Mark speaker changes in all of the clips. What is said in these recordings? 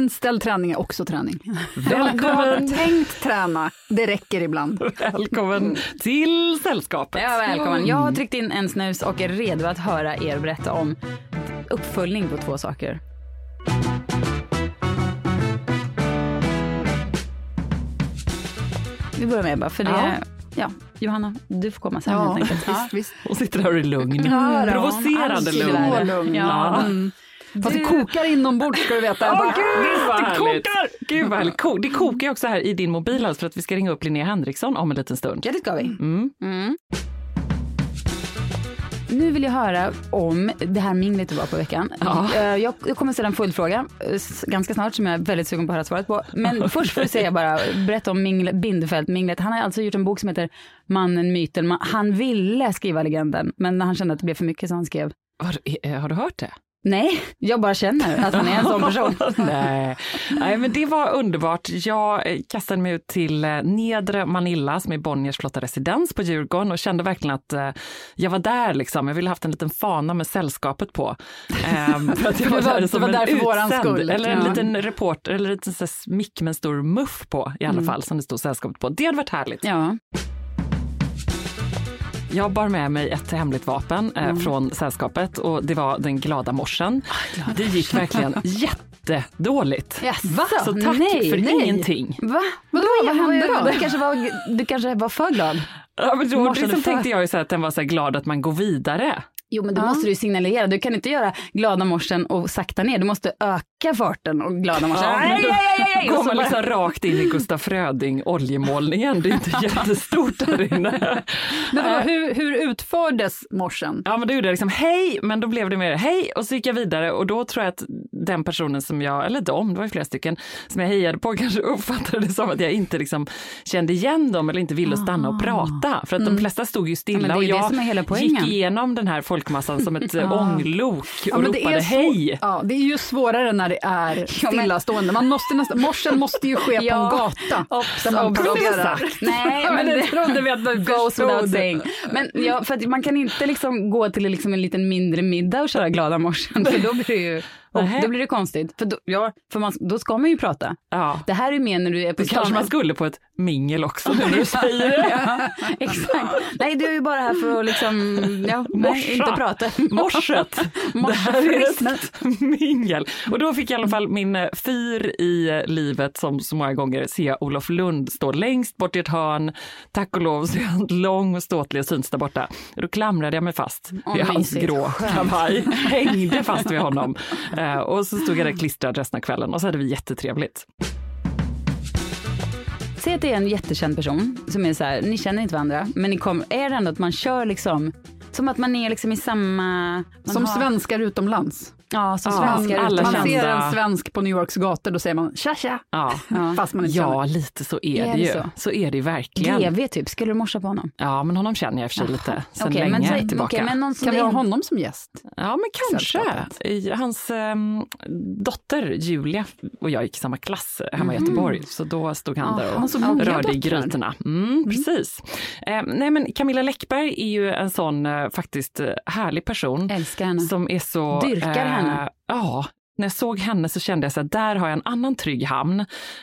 Speaker 1: Inställd träning är också träning.
Speaker 2: Välkommen.
Speaker 1: Tänkt träna, det räcker ibland.
Speaker 2: Välkommen till sällskapet.
Speaker 1: Ja, välkommen. Jag har tryckt in en snus och är redo att höra er berätta om uppföljning på två saker. Vi börjar med bara, för det
Speaker 2: Ja.
Speaker 1: ja. Johanna, du får komma sen
Speaker 2: Ja,
Speaker 1: helt enkelt.
Speaker 2: visst, visst. Hon sitter här och är lugn.
Speaker 1: Ja.
Speaker 2: Provocerande lugn. lugn.
Speaker 1: Ja.
Speaker 2: Mm.
Speaker 1: Fast det kokar inombords ska du veta.
Speaker 2: Åh
Speaker 1: bara,
Speaker 2: gud vad
Speaker 1: det kokar!
Speaker 2: Gud vad härligt. Ko- Det kokar ju också här i din mobil alltså för att vi ska ringa upp Linnea Henriksson om en liten stund.
Speaker 1: Ja, det ska vi.
Speaker 2: Mm.
Speaker 1: Mm. Nu vill jag höra om det här minglet du var på veckan.
Speaker 2: Ja.
Speaker 1: Eh, Jag, jag kommer ställa en följdfråga eh, ganska snart som jag är väldigt sugen på att höra svaret på. Men först får du säga bara, berätta om mingle, Bindefeld-minglet. Han har alltså gjort en bok som heter Mannen, myten. Han ville skriva legenden, men när han kände att det blev för mycket så han skrev
Speaker 2: Har, eh, har du hört det?
Speaker 1: Nej, jag bara känner att han är en sån person.
Speaker 2: Nej. Nej, men det var underbart. Jag eh, kastade mig ut till eh, nedre Manilla som är Bonniers flotta residens på Djurgården och kände verkligen att eh, jag var där liksom. Jag ville haft en liten fana med sällskapet på. Ehm, för att jag
Speaker 1: var-
Speaker 2: där som
Speaker 1: var där för våran
Speaker 2: utsänd,
Speaker 1: skull.
Speaker 2: Eller en
Speaker 1: Ja.
Speaker 2: liten reporter, eller en liten mick med en stor muff på i alla
Speaker 1: Mm.
Speaker 2: fall, som det stod sällskapet på. Det hade varit härligt.
Speaker 1: Ja.
Speaker 2: Jag bar med mig ett hemligt vapen eh,
Speaker 1: Mm.
Speaker 2: från sällskapet och det var den glada morsen. det gick verkligen jättedåligt.
Speaker 1: Yes.
Speaker 2: Så tack
Speaker 1: nej,
Speaker 2: för
Speaker 1: nej.
Speaker 2: ingenting.
Speaker 1: Va? Vadå, vad hände då? Du kanske, var, du kanske var för glad?
Speaker 2: Ja, men då liksom
Speaker 1: för-
Speaker 2: tänkte jag ju så att den var så glad att man går vidare.
Speaker 1: Jo, men då måste du signalera. Du kan inte göra glada morsen och sakta ner. Du måste öka farten och glada morsen.
Speaker 2: Ja,
Speaker 1: nej.
Speaker 2: Går man liksom rakt in i Gustaf Fröding oljemålningen, det är inte jättestort där inne.
Speaker 1: Men vadå, hur, hur utfördes morsen?
Speaker 2: Ja men då gjorde jag liksom hej, men då blev det mer hej och så gick jag vidare och då tror jag att den personen som jag, eller de, det var ju flera stycken, som jag hejade på kanske uppfattade det som att jag inte liksom kände igen dem eller inte ville stanna och prata. För att de flesta stod ju
Speaker 1: Ja,
Speaker 2: stilla
Speaker 1: är
Speaker 2: och jag gick igenom den här folkmassan som ett eh, ånglok och
Speaker 1: det
Speaker 2: ropade hej.
Speaker 1: Ja, det är ju svårare när det är
Speaker 3: Ja,
Speaker 1: stillastående. Man måste nästan, morsen måste ju ske på
Speaker 3: Ja.
Speaker 1: en gata. Där man
Speaker 3: obs.
Speaker 1: Nej,
Speaker 3: Ja,
Speaker 1: men det trodde vi att goes
Speaker 3: förstod.
Speaker 1: without saying. Men ja, för man kan inte liksom gå till liksom en liten mindre middag och köra glada morsen, för då blir det ju och
Speaker 2: Nähä.
Speaker 1: då blir det konstigt. För då, ja, för man, då ska man ju prata.
Speaker 2: Ja.
Speaker 1: Det här är mer när du är på
Speaker 2: Det kanske
Speaker 1: stan.
Speaker 2: man skulle på ett mingel också när du säger det.
Speaker 1: ja, exakt. Nej, du är ju bara här för att liksom, ja, nej, inte prata.
Speaker 2: Morset. Det här är ett mingel. Och då fick jag i alla fall min eh, fyr i eh, livet som så många gånger se Olof Lund stå längst bort i ett hörn. Tack och lov så är han lång och ståtlig och syns där borta. Då klamrade jag mig fast vid hans
Speaker 1: mysigt.
Speaker 2: grå kavaj. Hängde fast vid honom. Eh, och så stod jag där klistrad resten av kvällen och så hade vi jättetrevligt.
Speaker 1: Säg att det är en jättekänd person som är så här, ni känner inte varandra, men ni kommer, är det ändå att man kör liksom, som att man är liksom i samma...
Speaker 3: Som
Speaker 1: har-
Speaker 3: svenskar utomlands.
Speaker 1: Ja, som
Speaker 2: Ja,
Speaker 1: svenskar.
Speaker 2: alla.
Speaker 3: Man ser en svensk på New Yorks gator, då säger man tja tja,
Speaker 2: Ja.
Speaker 3: Fast man inte
Speaker 2: Ja,
Speaker 3: känner.
Speaker 2: lite så är,
Speaker 1: Är
Speaker 2: det
Speaker 1: det
Speaker 2: ju.
Speaker 1: så?
Speaker 2: Så? är det ju verkligen.
Speaker 1: GV typ, skulle du morsa på honom?
Speaker 2: Ja, men honom känner jag i och för sig lite sen
Speaker 1: Okej,
Speaker 2: länge
Speaker 1: men,
Speaker 2: tillbaka.
Speaker 1: okej, men någon
Speaker 3: Kan vi ha honom som gäst?
Speaker 2: Ja, men kanske. I- Hans ehm, dotter Julia och jag gick i samma klass hemma i Göteborg, så då stod han där
Speaker 1: Aha,
Speaker 2: och
Speaker 1: många
Speaker 2: rörde i grytorna. Mm, Precis. Eh, nej, men Camilla Läckberg är ju en sån eh, faktiskt eh, härlig person
Speaker 1: Älskar henne.
Speaker 2: som är så...
Speaker 1: Dyrkar henne.
Speaker 2: Ja, när jag såg henne så kände jag här, där har jag en annan trygg hamn.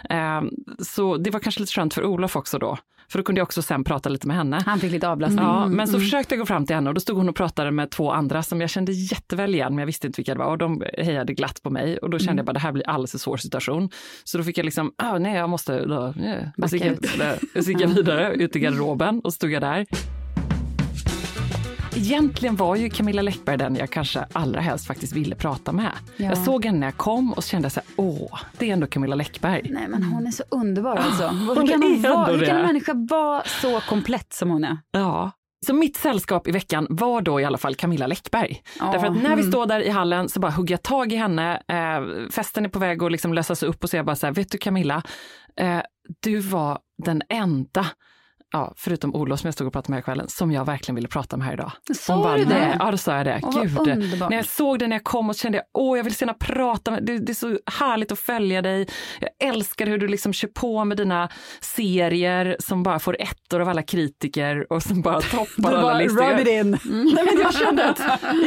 Speaker 2: Eh, så det var kanske lite skönt för Olof också då, för då kunde jag också sen prata lite med henne.
Speaker 1: Han fick lite avlastning.
Speaker 2: Ja, men så försökte jag gå fram till henne och då stod hon och pratade med två andra som jag kände jätteväl igen, men jag visste inte vilka det var och de hejade glatt på mig och då kände jag bara det här blir alldeles för svår situation. Så då fick jag liksom, ah, nej jag måste, då, yeah. och så gick jag, så gick jag vidare ut i garderoben och stod jag där. Egentligen var ju Camilla Läckberg den jag kanske allra helst faktiskt ville prata med.
Speaker 1: Ja.
Speaker 2: Jag såg henne när jag kom och kände så här, åh, det är ändå Camilla Läckberg.
Speaker 1: Nej men hon är så underbar alltså. Hur
Speaker 2: hon
Speaker 1: kan, hon vara, hur kan en människa vara så komplett som hon är?
Speaker 2: Ja. Så mitt sällskap i veckan var då i alla fall Camilla Läckberg.
Speaker 1: Ja.
Speaker 2: Därför att när vi står där i hallen så bara hugger jag tag i henne, eh, festen är på väg att liksom lösas upp och så jag bara så här, vet du Camilla, eh, du var den enda Ja, förutom Olof som jag stod och pratade med här kvällen, som jag verkligen ville prata med här idag.
Speaker 1: Sa du det?
Speaker 2: Ja, då sa jag det.
Speaker 1: Åh,
Speaker 2: Gud,
Speaker 1: underbart.
Speaker 2: när jag såg det när jag kom och kände jag, åh, jag vill gärna prata med det, det är så härligt att följa dig. Jag älskar hur du liksom kör på med dina serier som bara får ettor av alla kritiker och som bara toppar alla
Speaker 3: bara,
Speaker 2: listor.
Speaker 3: rub it in.
Speaker 2: Nej, men jag kände att,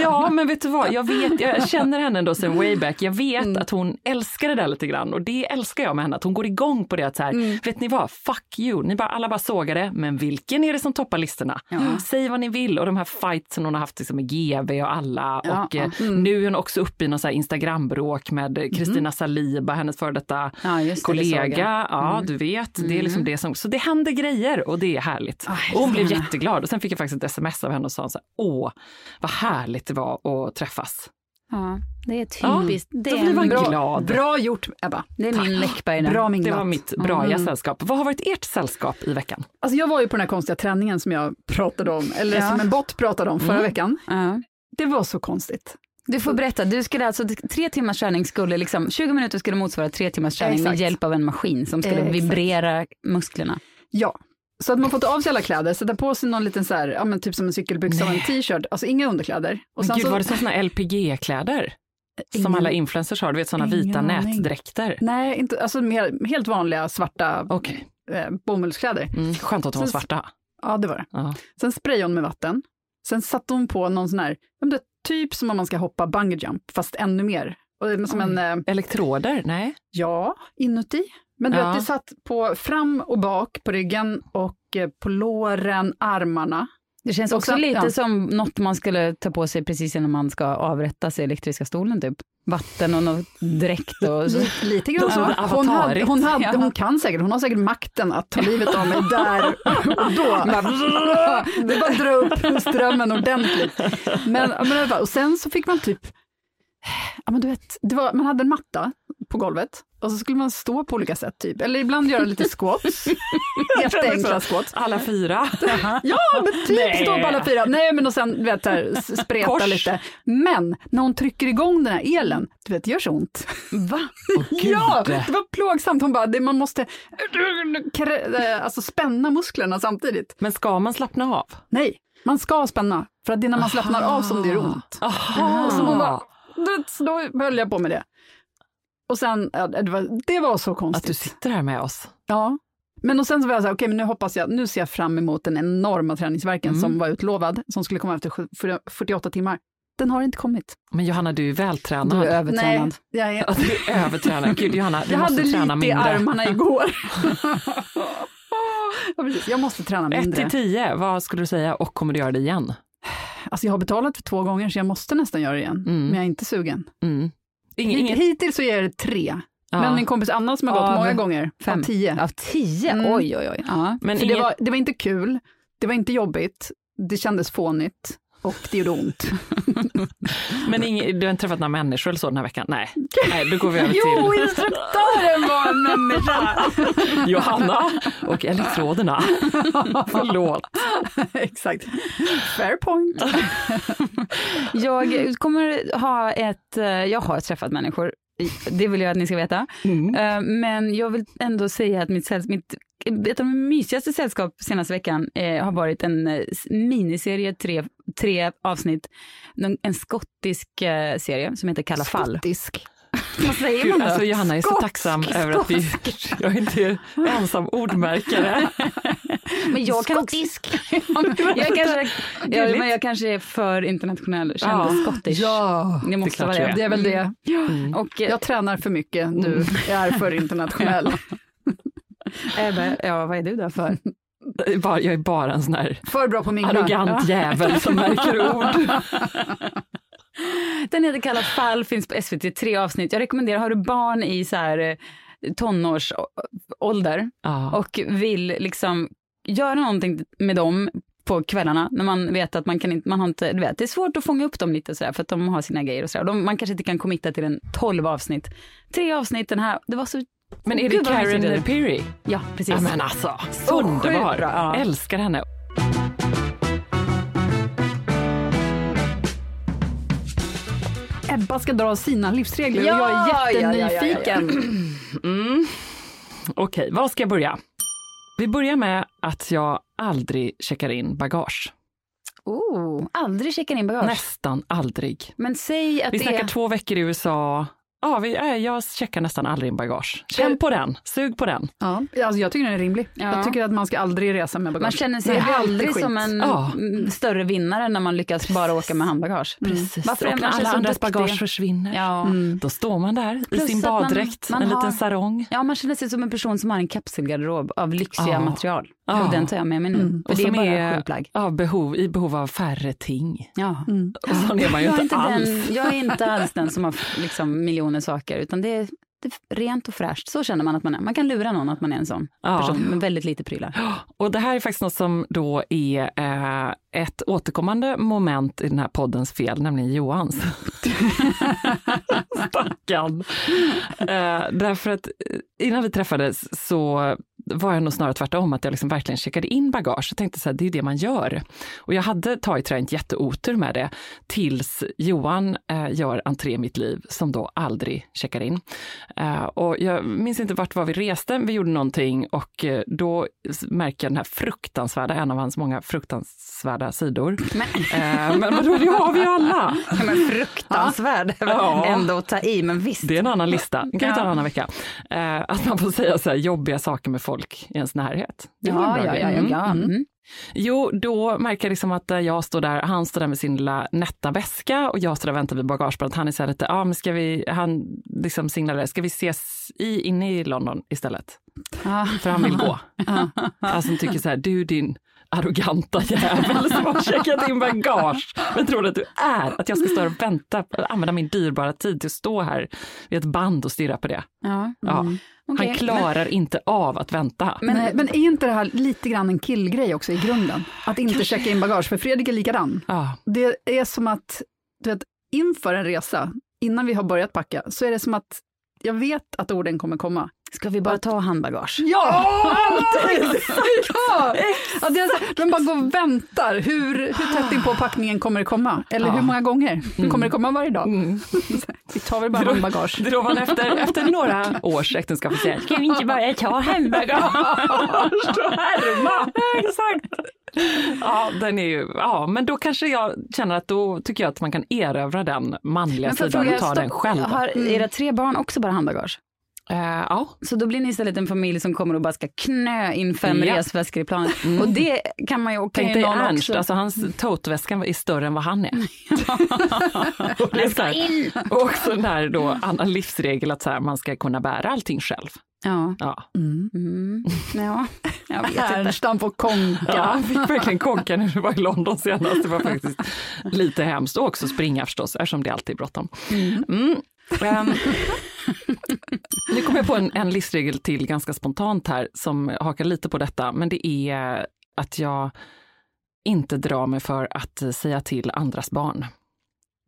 Speaker 2: ja men vet du vad, jag, vet, jag känner henne ändå sen way back. Jag vet
Speaker 1: Mm.
Speaker 2: att hon älskar det där lite grann och det älskar jag med henne, att hon går igång på det att så här,
Speaker 1: Mm.
Speaker 2: vet ni vad, fuck you, ni bara, alla bara sågar det, men vilken är det som toppar listorna? Säg vad ni vill och de här fightsen hon har haft liksom med GV och alla
Speaker 1: Ja,
Speaker 2: och eh,
Speaker 1: mm.
Speaker 2: nu är hon också uppe i någon Instagrambråk med eh, Kristina Saliba, hennes före detta
Speaker 1: Mm. Ja, det, det
Speaker 2: kollega.
Speaker 1: jag.
Speaker 2: Ja,
Speaker 1: Mm.
Speaker 2: du vet, det är liksom det som, så det händer grejer och det är härligt.
Speaker 1: Aj,
Speaker 2: och hon blev jätteglad och sen fick jag faktiskt ett sms av henne och sa så här, åh, vad härligt det var att träffas.
Speaker 1: Ja, det är
Speaker 2: Ja,
Speaker 1: typiskt. det,
Speaker 2: då blir man
Speaker 1: bra,
Speaker 2: glad.
Speaker 3: Bra gjort Ebba.
Speaker 1: det är min Läckberg. det.
Speaker 3: Bra
Speaker 2: Det
Speaker 3: minglat.
Speaker 2: var mitt braiga sällskap. Vad har varit ert sällskap i veckan?
Speaker 3: Alltså jag var ju på den här konstiga träningen som jag pratade om, eller
Speaker 1: Ja.
Speaker 3: som en bot pratade om förra
Speaker 2: Mm.
Speaker 3: veckan.
Speaker 1: Ja.
Speaker 3: Det var så konstigt.
Speaker 1: Du får berätta, du skulle alltså, tre timmars träning skulle liksom, 20 minuter skulle motsvara tre timmars träning med
Speaker 3: Exakt.
Speaker 1: hjälp av en maskin som skulle
Speaker 3: Exakt.
Speaker 1: vibrera musklerna.
Speaker 3: Ja, så att man får ta av sig alla kläder, sätta på sig någon liten så här, ja men typ som en cykelbyxa och en t-shirt, alltså inga underkläder. Och
Speaker 2: Men
Speaker 3: sen
Speaker 2: gud,
Speaker 3: så,
Speaker 2: var det sådana LPG-kläder? Som
Speaker 3: Ingen-
Speaker 2: alla influencers har, du vet sådana vita
Speaker 3: aning.
Speaker 2: nätdräkter.
Speaker 3: Nej, inte, alltså helt vanliga svarta
Speaker 2: Okej,
Speaker 3: eh, bomullskläder.
Speaker 2: mm, skönt att de var svarta.
Speaker 3: Ja, det var det.
Speaker 2: Ja.
Speaker 3: Sen sprayade hon med vatten. Sen satte hon på någon sån här, typ som om man ska hoppa bungee jump, fast ännu mer. Och är som en, eh,
Speaker 2: Elektroder? Nej.
Speaker 3: ja, inuti. Men du
Speaker 2: Ja.
Speaker 3: vet, det satt på fram och bak på ryggen och eh, på låren, armarna.
Speaker 1: Det känns också
Speaker 3: sen-
Speaker 1: lite
Speaker 3: ja.
Speaker 1: som något man skulle ta på sig precis innan man ska avrätta sig i elektriska stolen typ. Vatten och något dräkt och så.
Speaker 3: Lite, grann så.
Speaker 2: Ja,
Speaker 3: Hon, hade,
Speaker 2: avatarigt.
Speaker 3: hon, hade,
Speaker 1: Ja.
Speaker 3: hon kan säkert, hon har säkert makten att ta livet av mig där och då. Det är bara att dra upp strömmen ordentligt. Men, men, och sen så fick man typ, ja men du vet, var, man hade en matta på golvet och så skulle man stå på olika sätt typ, eller ibland göra lite squats, jätteenkla squats.
Speaker 2: Alla fyra.
Speaker 3: Ja, men typ
Speaker 2: Nej.
Speaker 3: stå på alla fyra. Nej, men och sen vet, här, spreta
Speaker 2: Kors.
Speaker 3: lite. Men när hon trycker igång den här elen, du vet, det gör så ont.
Speaker 1: Va?
Speaker 3: Ja, det var plågsamt. Hon bara, det, man måste krä- alltså, spänna musklerna samtidigt.
Speaker 2: Men ska man slappna av?
Speaker 3: Nej, man ska spänna, för att det är när man slappnar av som det gör ont.
Speaker 2: Aha.
Speaker 3: Och så hon bara, så då höll jag på med det. Och sen, ja, det var, det var så
Speaker 2: Att du
Speaker 3: konstigt.
Speaker 2: sitter här med oss.
Speaker 3: Ja. Men och sen så var jag så här, okej, men nu hoppas jag, nu ser jag fram emot den enorma träningsverken
Speaker 2: Mm.
Speaker 3: som var utlovad, som skulle komma efter sju- 48 timmar. Den har inte kommit.
Speaker 2: Men Johanna, du är vältränad.
Speaker 1: Du är övertränad.
Speaker 3: Nej, jag, är,
Speaker 2: du är övertränad. Gud Johanna, du
Speaker 3: jag
Speaker 2: måste
Speaker 3: hade
Speaker 2: träna
Speaker 3: lite i
Speaker 2: mindre.
Speaker 3: armarna igår. ja, precis. Jag måste träna
Speaker 2: 1
Speaker 3: mindre.
Speaker 2: till 10, vad skulle du säga och kommer du göra det igen?
Speaker 3: Alltså jag har betalat för två gånger så jag måste nästan göra det igen,
Speaker 2: Mm.
Speaker 3: men jag är inte sugen.
Speaker 2: Mm. Ingen,
Speaker 3: Hit,
Speaker 2: ingen,
Speaker 3: hittills så är det tre,
Speaker 2: ja.
Speaker 3: men min kompis Anna som har gått
Speaker 1: Av
Speaker 3: många gånger,
Speaker 1: fem.
Speaker 3: av tio.
Speaker 1: Av tio?
Speaker 3: Mm.
Speaker 1: Oj, oj, oj. Ja.
Speaker 2: men
Speaker 3: För
Speaker 2: ingen,
Speaker 3: det, var, det var inte kul, det var inte jobbigt, det kändes fånigt. Och det gjorde ont.
Speaker 2: Men ing, du har inte träffat några människor eller så den här veckan? Nej, Nej då går vi över
Speaker 3: Jo,
Speaker 2: till
Speaker 3: instruktören var en människa!
Speaker 2: Johanna och elektroderna. Förlåt.
Speaker 3: Exakt. Fair point.
Speaker 1: Jag kommer ha ett, eh, jag har träffat människor, det vill jag att ni ska veta.
Speaker 2: Mm.
Speaker 1: Eh, Men jag vill ändå säga att mitt, säll- mitt ett av de mysigaste sällskap senaste veckan eh, har varit en eh, miniserie, tre, tre avsnitt, en skottisk serie som heter Kalla fall.
Speaker 3: Skottisk.
Speaker 1: Vad säger man då?
Speaker 2: alltså Johanna är så
Speaker 1: Skotsk,
Speaker 2: tacksam över att vi, jag är inte ensam ordmärkare.
Speaker 1: Men jag kan Skottisk. jag, kanske, ja, men jag kanske är för internationell, kände
Speaker 2: Ja.
Speaker 1: Scottish.
Speaker 3: Ja,
Speaker 1: Det måste
Speaker 2: klart
Speaker 1: vara det.
Speaker 2: är.
Speaker 3: det är väl det.
Speaker 1: Och, eh,
Speaker 3: Jag tränar för mycket, du är för internationell.
Speaker 1: jag bara, ja, vad är du där för?
Speaker 2: Jag är bara- Jag är en sån här
Speaker 3: För bra på
Speaker 2: arrogant jävel som märker ord.
Speaker 1: Den heter Kalla fall, finns på SVT, tre avsnitt. Jag rekommenderar, har du barn i så här eh, tonårsålder
Speaker 2: Ja.
Speaker 1: och vill liksom göra någonting med dem på kvällarna när man vet att man kan inte, man har inte, du vet, det är svårt att fånga upp dem lite sådär för att de har sina grejer och sådär. De, man kanske inte kan committa till en 12 avsnitt. Tre avsnitt den här, det var så
Speaker 2: Men är det
Speaker 1: Gud,
Speaker 2: Karen. Peary?
Speaker 1: Ja, precis.
Speaker 2: Ja, men alltså,
Speaker 1: Så
Speaker 2: underbar. Älskar henne.
Speaker 3: Ebba ska dra sina livsregler
Speaker 1: Ja,
Speaker 3: och jag
Speaker 1: ja,
Speaker 3: är
Speaker 1: ja, ja, ja.
Speaker 3: jättenyfiken.
Speaker 2: Mm. Okej, var ska jag börja? Vi börjar med att jag aldrig checkar in bagage.
Speaker 1: Oh, aldrig checkar in bagage.
Speaker 2: Nästan aldrig.
Speaker 1: Men säg att
Speaker 2: Vi
Speaker 1: det
Speaker 2: snackar
Speaker 1: är...
Speaker 2: två veckor i USA. Ja, vi, äh, jag checkar nästan aldrig in bagage. Känn på den, sug på den.
Speaker 3: Ja, alltså jag tycker den är rimlig.
Speaker 1: Ja.
Speaker 3: Jag tycker att man ska aldrig resa med bagage.
Speaker 1: Man känner sig aldrig
Speaker 3: skit.
Speaker 1: som en
Speaker 2: Ja.
Speaker 1: mm, större vinnare när man lyckas bara åka med handbagage.
Speaker 2: Precis.
Speaker 1: Varför är
Speaker 2: och när alla andras bagage försvinner,
Speaker 1: Ja.
Speaker 2: då står man där i
Speaker 1: Plus
Speaker 2: sin
Speaker 1: att man-
Speaker 2: baddräkt,
Speaker 1: man
Speaker 2: en
Speaker 1: har-
Speaker 2: liten sarong.
Speaker 1: ja, man känner sig som en person som har en kapselgarderob av lyxiga
Speaker 2: Ja.
Speaker 1: material.
Speaker 2: Ja.
Speaker 1: Och den tar jag med mig nu. För
Speaker 2: Och
Speaker 1: det är bara
Speaker 2: är ja, behov, i behov av färre ting.
Speaker 1: Ja.
Speaker 2: Och sån är man ju
Speaker 1: Jag är,
Speaker 2: inte
Speaker 1: inte
Speaker 2: alls.
Speaker 1: den, jag är inte alls den som har liksom, miljoner saker, utan det är, det är rent och fräscht. Så känner man att man är. Man kan lura någon att man är en sån
Speaker 2: Ja.
Speaker 1: person med väldigt lite prylar.
Speaker 2: Och det här är faktiskt något som då är eh, ett återkommande moment i den här poddens fel, nämligen Johans. Stackarn. Eh, därför att eh, innan vi träffades så var jag nog snarare tvärtom, att jag liksom verkligen checkade in bagage. Jag tänkte så här, det är det man gör. Och jag hade tagit inte jätteotur med det, tills Johan eh, gör entré i mitt liv, som då aldrig checkar in. Eh, och jag minns inte vart var vi reste, vi gjorde någonting och eh, då märker jag den här fruktansvärda, en av hans många fruktansvärda sidor. Eh, men vadå, det har vi alla!
Speaker 1: Ja, men fruktansvärd
Speaker 2: Ja.
Speaker 1: ändå att ta i, men visst.
Speaker 2: Det är en annan lista, det kan vi ta en annan vecka. Eh, att man får säga så här jobbiga saker med folk i ens närhet. Det
Speaker 1: Ja, ja,
Speaker 2: grej.
Speaker 1: ja, ja,
Speaker 2: Mm.
Speaker 1: ja. Mm.
Speaker 2: Jo, då märker jag liksom att eh, jag står där, han står där med sin lilla nätta väska och jag står där och väntar vid bagagebandet. Han är så här lite, ja men ska vi, han liksom signalerar, ska vi ses i, inne i London istället?
Speaker 1: Ja.
Speaker 2: För han vill gå. Alltså han tycker så här, du din arroganta jävel som har checkat in bagage. Men tror du att du är? Att jag ska stå här och vänta, använda min dyrbara tid till att stå här vid ett band och stirra på det?
Speaker 1: Ja.
Speaker 2: Ja.
Speaker 1: Okej,
Speaker 2: Han klarar inte av att vänta.
Speaker 3: Men, Nej, men är inte det här lite grann en killgrej också i grunden? Att inte checka in bagage, för Fredrik är likadan.
Speaker 2: Ja.
Speaker 3: Det är som att, du vet, inför en resa, innan vi har börjat packa, så är det som att jag vet att orden kommer komma.
Speaker 1: Ska vi bara ta handbagage?
Speaker 3: Ja! Alltid! ja! ja det är de bara går och väntar. Hur, hur tätt in på packningen kommer det komma? Eller
Speaker 2: Ja.
Speaker 3: hur många gånger? Kommer det komma varje dag?
Speaker 2: Mm.
Speaker 3: Vi tar väl bara handbagage.
Speaker 2: Det är då man efter, efter några års äktenskap säger, ska vi inte bara ta handbagage och härma? Exakt. Ja, den är ju, ja, men då kanske jag känner att då tycker jag att man kan erövra den manliga sidan och ta den själv.
Speaker 1: Har era tre barn också bara handbagage?
Speaker 2: Eh, ja,
Speaker 1: Så då blir ni istället en familj som kommer och bara ska knö in fem
Speaker 2: Ja.
Speaker 1: resväskor i planet. Och det kan man ju, kan
Speaker 2: Tänk dig
Speaker 1: någon
Speaker 2: Ernst,
Speaker 1: också.
Speaker 2: alltså hans toteväska är större än vad han är. och det är så här, också den här då, annan livsregel att så här, man ska kunna bära allting själv.
Speaker 1: Ja.
Speaker 2: Ja.
Speaker 1: Mm. ja, jag vet inte.
Speaker 3: Ernstam får konka.
Speaker 2: Ja, jag fick verkligen konka när vi var i London senast. Det var faktiskt lite hemskt. Och också springa förstås, eftersom det alltid är bråttom. Mm. Ehm, nu kom jag på en, en livsregel till ganska spontant här som hakar lite på detta, men det är att jag inte dra mig för att säga till andras barn.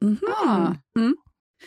Speaker 3: Mhm. Mm.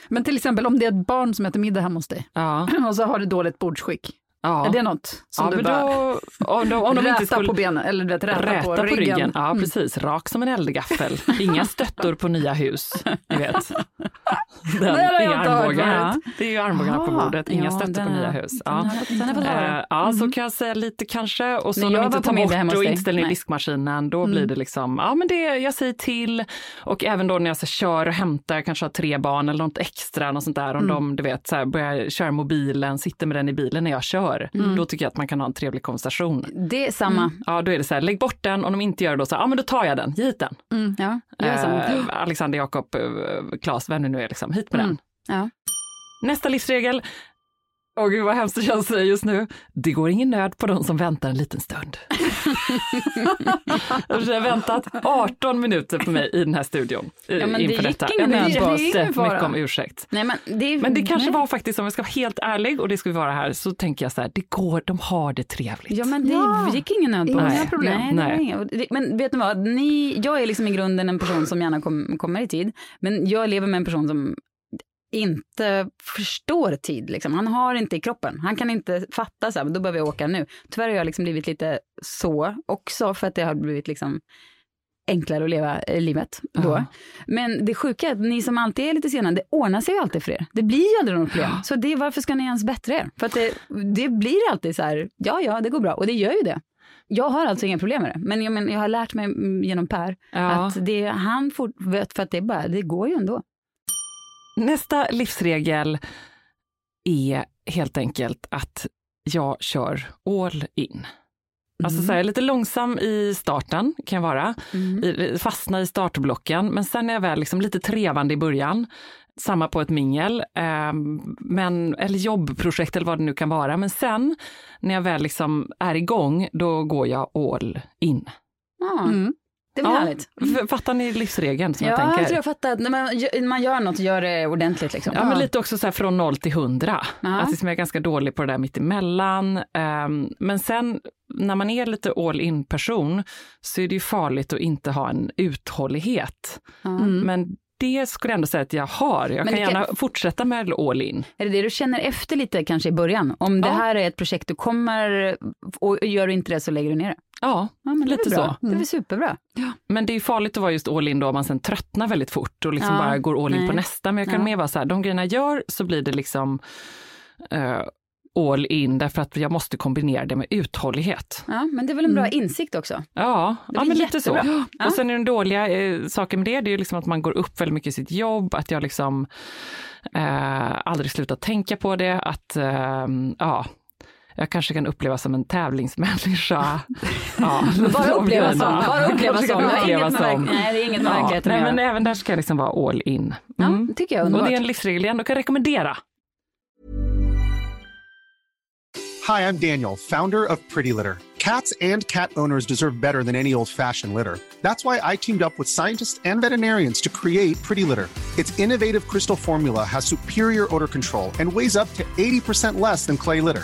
Speaker 3: Men till exempel om det är ett barn som äter middag hemma hos dig
Speaker 2: Ja,
Speaker 3: och så har du dåligt bordsskick.
Speaker 2: Ja.
Speaker 3: Är det något som
Speaker 2: ja,
Speaker 3: du bara
Speaker 2: då, om de, om de inte skulle
Speaker 3: på benen eller vet, räta,
Speaker 2: räta
Speaker 3: på ryggen?
Speaker 2: Ja,
Speaker 3: Mm.
Speaker 2: precis. Rak som en eldgaffel. Inga stöttor på nya hus, ni vet. Den,
Speaker 3: jag
Speaker 2: inga armbågar.
Speaker 1: förut.
Speaker 2: Det är ju armbågarna på
Speaker 1: Ah,
Speaker 2: bordet, inga
Speaker 1: ja,
Speaker 2: stöttor på nya hus.
Speaker 1: Den
Speaker 2: Ja.
Speaker 1: den.
Speaker 2: Eh, ja, så kan jag säga lite kanske. Och så
Speaker 1: När
Speaker 2: om de inte tar
Speaker 1: på
Speaker 2: bort och inte ställer
Speaker 1: Nej.
Speaker 2: diskmaskinen, då blir det liksom, ja men det, jag säger till. Och även då när jag så kör och hämtar, kanske har tre barn eller något extra, något sånt där, om de du vet, så här, börjar köra mobilen, sitter med den i bilen när jag kör, då tycker jag att man kan ha en trevlig konversation.
Speaker 1: Det är samma.
Speaker 2: Ja, då är det så här, lägg bort den, om de inte gör det då så här, ja men då tar jag den, ge hit den.
Speaker 1: Ja, är samma.
Speaker 2: Eh, Alexander Jakob, eh, Klas, vem det nu är, liksom, hit med den.
Speaker 1: Ja.
Speaker 2: Nästa livsregel. Åh gud vad hemskt det känns säga just nu. Det går ingen nöd på de som väntar en liten stund. jag har väntat 18 minuter på mig i den här studion
Speaker 1: Ja, men det
Speaker 2: inför
Speaker 1: gick
Speaker 2: detta.
Speaker 1: ingen
Speaker 2: jag.
Speaker 3: Det ingen fara.
Speaker 2: mycket om ursäkt.
Speaker 1: Nej, men det,
Speaker 2: Men det kanske
Speaker 1: nej.
Speaker 2: var faktiskt, om jag ska vara helt ärlig, och det ska vi vara här, så tänker jag så här, det går, de har det trevligt.
Speaker 1: Ja, men det
Speaker 3: Ja.
Speaker 1: gick ingen nöd på
Speaker 3: Inga problem.
Speaker 1: Nej, det
Speaker 2: Nej.
Speaker 1: inga. det- Men vet ni vad, ni, jag är liksom i grunden en person som gärna kom, kommer i tid, men jag lever med en person som inte förstår tid. Liksom. Han har inte i kroppen. Han kan inte fatta så här, då behöver jag åka nu. Tyvärr har jag liksom blivit lite så också för att det har blivit liksom enklare att leva eh, livet då.
Speaker 2: Ja.
Speaker 1: Men det sjuka är att ni som alltid är lite sena, det ordnar sig ju alltid för er. Det blir ju aldrig något problem. Så det, varför ska ni ens bättra er? För att det, det blir alltid så här, ja ja det går bra och det gör ju det. Jag har alltså inga problem med det, men jag, men, jag har lärt mig mm, genom Per
Speaker 2: Ja.
Speaker 1: att det, han får, vet för att det, bara, det går ju ändå.
Speaker 2: Nästa livsregel är helt enkelt att jag kör all in. Alltså så här, lite långsam i starten kan jag vara, I, fastna i startblocken, men sen är jag väl liksom lite trevande i början. Samma på ett mingel, eh, men, eller jobbprojekt eller vad det nu kan vara. Men sen när jag väl liksom är igång, då går jag all in.
Speaker 1: Ja,
Speaker 3: Mm.
Speaker 1: Det var härligt.
Speaker 2: f- Fattar ni livsregeln som
Speaker 1: Ja,
Speaker 2: jag
Speaker 1: jag,
Speaker 2: tänker?
Speaker 1: tror jag fattar. att När man, man gör något, gör det ordentligt liksom.
Speaker 2: Ja, men lite också så här från noll till hundra.
Speaker 1: Ja.
Speaker 2: Att liksom jag är ganska dålig på det där mittemellan. Um, men sen när man är lite all in person så är det ju farligt att inte ha en uthållighet. Men det skulle jag ändå säga att jag har. Jag kan gärna fortsätta med all in.
Speaker 1: Är det det du känner efter lite kanske i början? Om det
Speaker 2: Ja.
Speaker 1: här är ett projekt du kommer och gör du inte det så lägger du ner det.
Speaker 2: Ja,
Speaker 1: Ja,
Speaker 2: lite så.
Speaker 1: Det är väl superbra.
Speaker 2: Men det är farligt att vara just all in då om man sen tröttnar väldigt fort och liksom
Speaker 1: Ja,
Speaker 2: bara går all in
Speaker 1: nej.
Speaker 2: på nästa. Men jag kan
Speaker 1: Ja.
Speaker 2: mer vara så här, de grejerna jag gör så blir det liksom eh, all in därför att jag måste kombinera det med uthållighet.
Speaker 1: Ja, men det är väl en bra insikt också.
Speaker 2: Ja, ja men lite så.
Speaker 1: Ja.
Speaker 2: Och sen är den dåliga eh, saken med det, det är ju liksom att man går upp väldigt mycket i sitt jobb, att jag liksom eh, aldrig slutar tänka på det, att eh, ja, jag kanske kan upplevas som en tävlingsmänniska. Ja,
Speaker 1: Bara uppleva som. Bara uppleva som.
Speaker 2: uppleva
Speaker 1: Nej, det är inget med
Speaker 2: Ja,
Speaker 1: verkligheten
Speaker 2: nej, men även där ska jag liksom vara all in.
Speaker 1: Ja,
Speaker 2: Mm.
Speaker 1: det tycker jag är
Speaker 2: Och det
Speaker 1: underbart.
Speaker 2: är en livsregel jag ändå kan rekommendera.
Speaker 4: Hi, I'm Daniel, founder of Pretty Litter. Cats and cat owners deserve better than any old fashioned litter. That's why I teamed up with scientists and veterinarians to create Pretty Litter. Its innovative crystal formula has superior odor control and weighs up to 80% less than clay litter.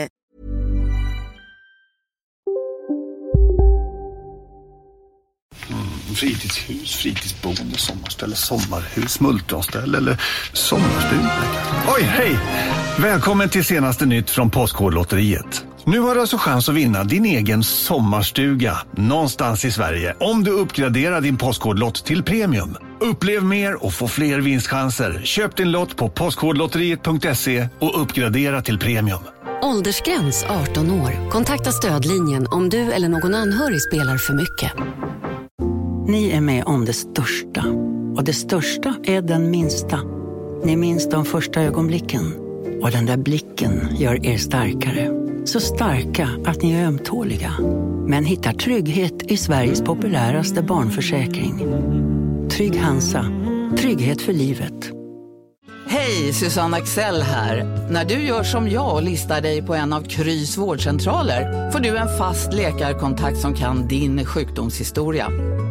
Speaker 5: Fritidshus, fritidsboende, sommarställe, sommarhus, multronställe eller sommarstuga. Oj, hej! Välkommen till senaste nytt från Postkodlotteriet. Nu har du alltså chans att vinna din egen sommarstuga någonstans i Sverige om du uppgraderar din Postkodlott till premium. Upplev mer och få fler vinstchanser. Köp din lott på postkodlotteriet.se och uppgradera till premium.
Speaker 6: Åldersgräns 18 år. Kontakta stödlinjen om du eller någon anhörig spelar för mycket.
Speaker 7: Ni är med om det största. Och det största är den minsta. Ni minns de första ögonblicken. Och den där blicken gör er starkare. Så starka att ni är ömtåliga. Men hittar trygghet i Sveriges populäraste barnförsäkring. Trygg Hansa. Trygghet för livet.
Speaker 8: Hej, Susanne Axel här. När du gör som jag och listar dig på en av Krys vårdcentraler får du en fast läkarkontakt som kan din sjukdomshistoria.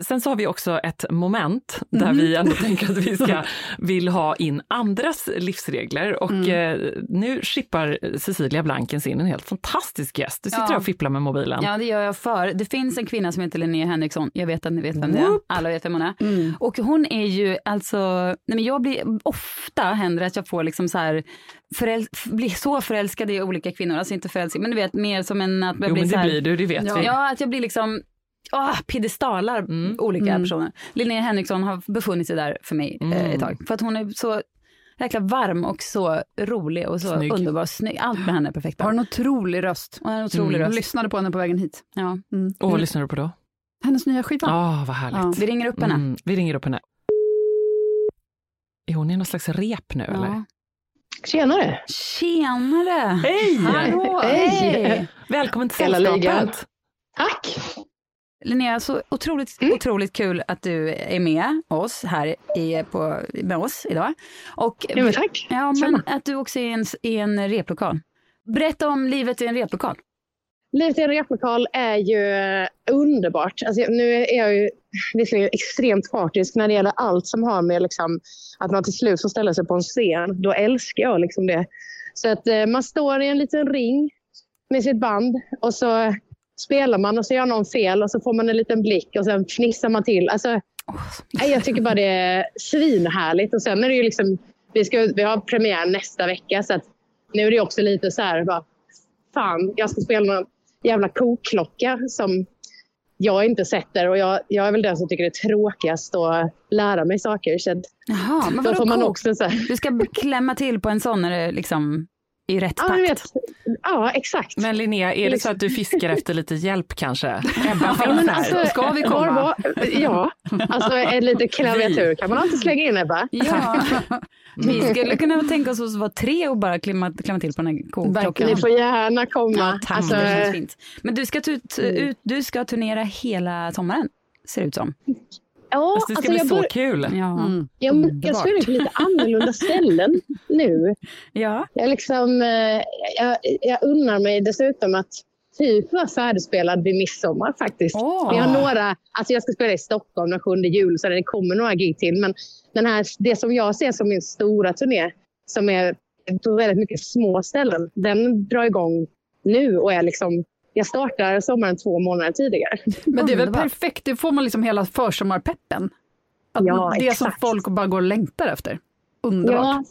Speaker 2: Sen så har vi också ett moment där mm. vi ändå tänker att vi ska vill ha in andras livsregler och mm. eh, nu skippar Cecilia Blankens in en helt fantastisk gäst. Du sitter ja. och fipplar med mobilen.
Speaker 1: Ja, det gör jag för. Det finns en kvinna som heter Linnea Henriksson. Jag vet att ni vet vem det är. Alla vet vem hon är. Mm. Och hon är ju alltså, nej men jag blir, ofta händer att jag får liksom så här föräl blir så förälskad i olika kvinnor, alltså inte förälskad, men du vet mer som en att jag
Speaker 2: jo,
Speaker 1: blir
Speaker 2: men
Speaker 1: det
Speaker 2: här, blir du, det vet
Speaker 1: ja,
Speaker 2: vi.
Speaker 1: Ja, att jag blir liksom oh, piedestalar mm. olika mm. personer. Linnea Henriksson har befunnit sig där för mig mm. eh, ett tag. För att hon är så jäkla varm och så rolig och så snygg. underbar. Snygg. Allt med henne är perfekt.
Speaker 3: Har en otrolig röst.
Speaker 1: Hon har en otrolig mm. röst.
Speaker 3: Jag lyssnade på henne på vägen hit.
Speaker 1: Ja.
Speaker 2: Mm. Och vad lyssnar du på då?
Speaker 3: Hennes nya skiva.
Speaker 2: Ja, oh, vad härligt. Ja.
Speaker 1: Vi ringer upp henne. Mm,
Speaker 2: vi ringer upp henne. Är hon i någon slags rep nu ja. eller?
Speaker 9: Tjenare!
Speaker 1: Tjenare!
Speaker 2: Hej!
Speaker 1: Hallå! Hej!
Speaker 2: Välkommen till sällskapet!
Speaker 9: Tack!
Speaker 1: Linnea, så otroligt, mm. otroligt kul att du är med oss här i, på, med oss idag. Och,
Speaker 9: ja, men tack.
Speaker 1: Ja, men att du också är i en, i en replokal. Berätta om livet i en replokal.
Speaker 9: Livet i en replokal är ju underbart. Alltså, nu är jag ju visserligen extremt partisk när det gäller allt som har med liksom, att man till slut får ställa sig på en scen. Då älskar jag liksom det. Så att eh, man står i en liten ring med sitt band och så spelar man och så gör någon fel och så får man en liten blick och sen fnissar man till. Alltså, oh, jag tycker bara det är svinhärligt. Och sen är det ju liksom, vi, ska, vi har premiär nästa vecka så att nu är det också lite så här, bara, fan, jag ska spela någon jävla kokklocka som jag inte sätter och jag, jag är väl den som tycker det är tråkigast att lära mig saker. Så
Speaker 1: Jaha, men vadå man också så här... Du ska klämma till på en sån när det liksom i rätt
Speaker 9: ja,
Speaker 1: takt.
Speaker 9: Vet, ja, exakt.
Speaker 2: Men Linnea, är det så att du fiskar efter lite hjälp kanske? Ebba
Speaker 9: ja, men alltså, Ska vi komma? Var, ja, alltså en liten klaviatur kan man alltid slänga in Ebba.
Speaker 1: Ja. Vi skulle kunna tänka oss att vara tre och bara klämma, klämma till på den här kokklockan.
Speaker 9: Ni får gärna komma. Ja,
Speaker 1: tack, alltså, det känns fint. Men du ska, ut, ut, du ska turnera hela sommaren, ser det ut som.
Speaker 9: Ja,
Speaker 2: alltså det ska alltså bli så kul.
Speaker 9: Ja, mm. jag, jag spelar på lite annorlunda ställen nu.
Speaker 1: Ja.
Speaker 9: Jag, liksom, eh, jag, jag unnar mig dessutom att typ vara färdigspelad vid midsommar faktiskt. Oh. Vi har några, alltså jag ska spela i Stockholm den 7 juli så det kommer några gig till. Men den här, det som jag ser som min stora turné, som är på väldigt mycket små ställen, den drar igång nu och är liksom jag startar sommaren två månader tidigare.
Speaker 3: Men det är väl perfekt, det får man liksom hela försommarpeppen. Att ja, det exakt. som folk bara går och längtar efter. Underbart. Ja,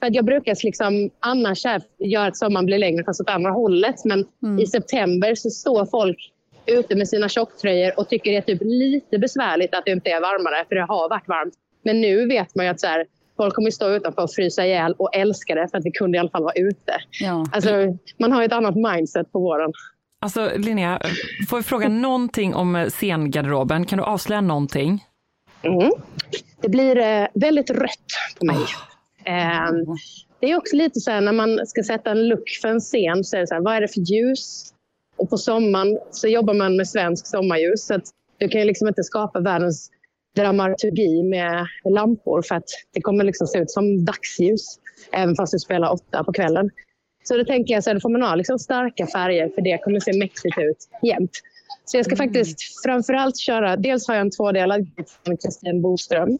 Speaker 9: för jag brukar liksom annars göra att sommaren blir längre fast åt andra hållet. Men mm. i september så står folk ute med sina tjocktröjor och tycker det är typ lite besvärligt att det inte är varmare för det har varit varmt. Men nu vet man ju att så här, folk kommer stå utanför och frysa ihjäl och älska det för att vi kunde i alla fall vara ute. Ja. Alltså, man har ett annat mindset på våren.
Speaker 2: Alltså Linnea, får jag fråga någonting om scengarderoben? Kan du avslöja någonting?
Speaker 9: Mm. Det blir eh, väldigt rött på mig. Eh, det är också lite så här när man ska sätta en look för en scen, så är det så här, vad är det för ljus? Och på sommaren så jobbar man med svensk sommarljus. Så att du kan ju liksom inte skapa världens dramaturgi med lampor för att det kommer liksom se ut som dagsljus. Även fast du spelar åtta på kvällen. Så då tänker jag så här, då får man ha liksom starka färger för det kommer se mäktigt ut jämt. Så jag ska
Speaker 3: Mm.
Speaker 9: faktiskt framförallt köra, dels har jag en tvådelad från Kristin Boström.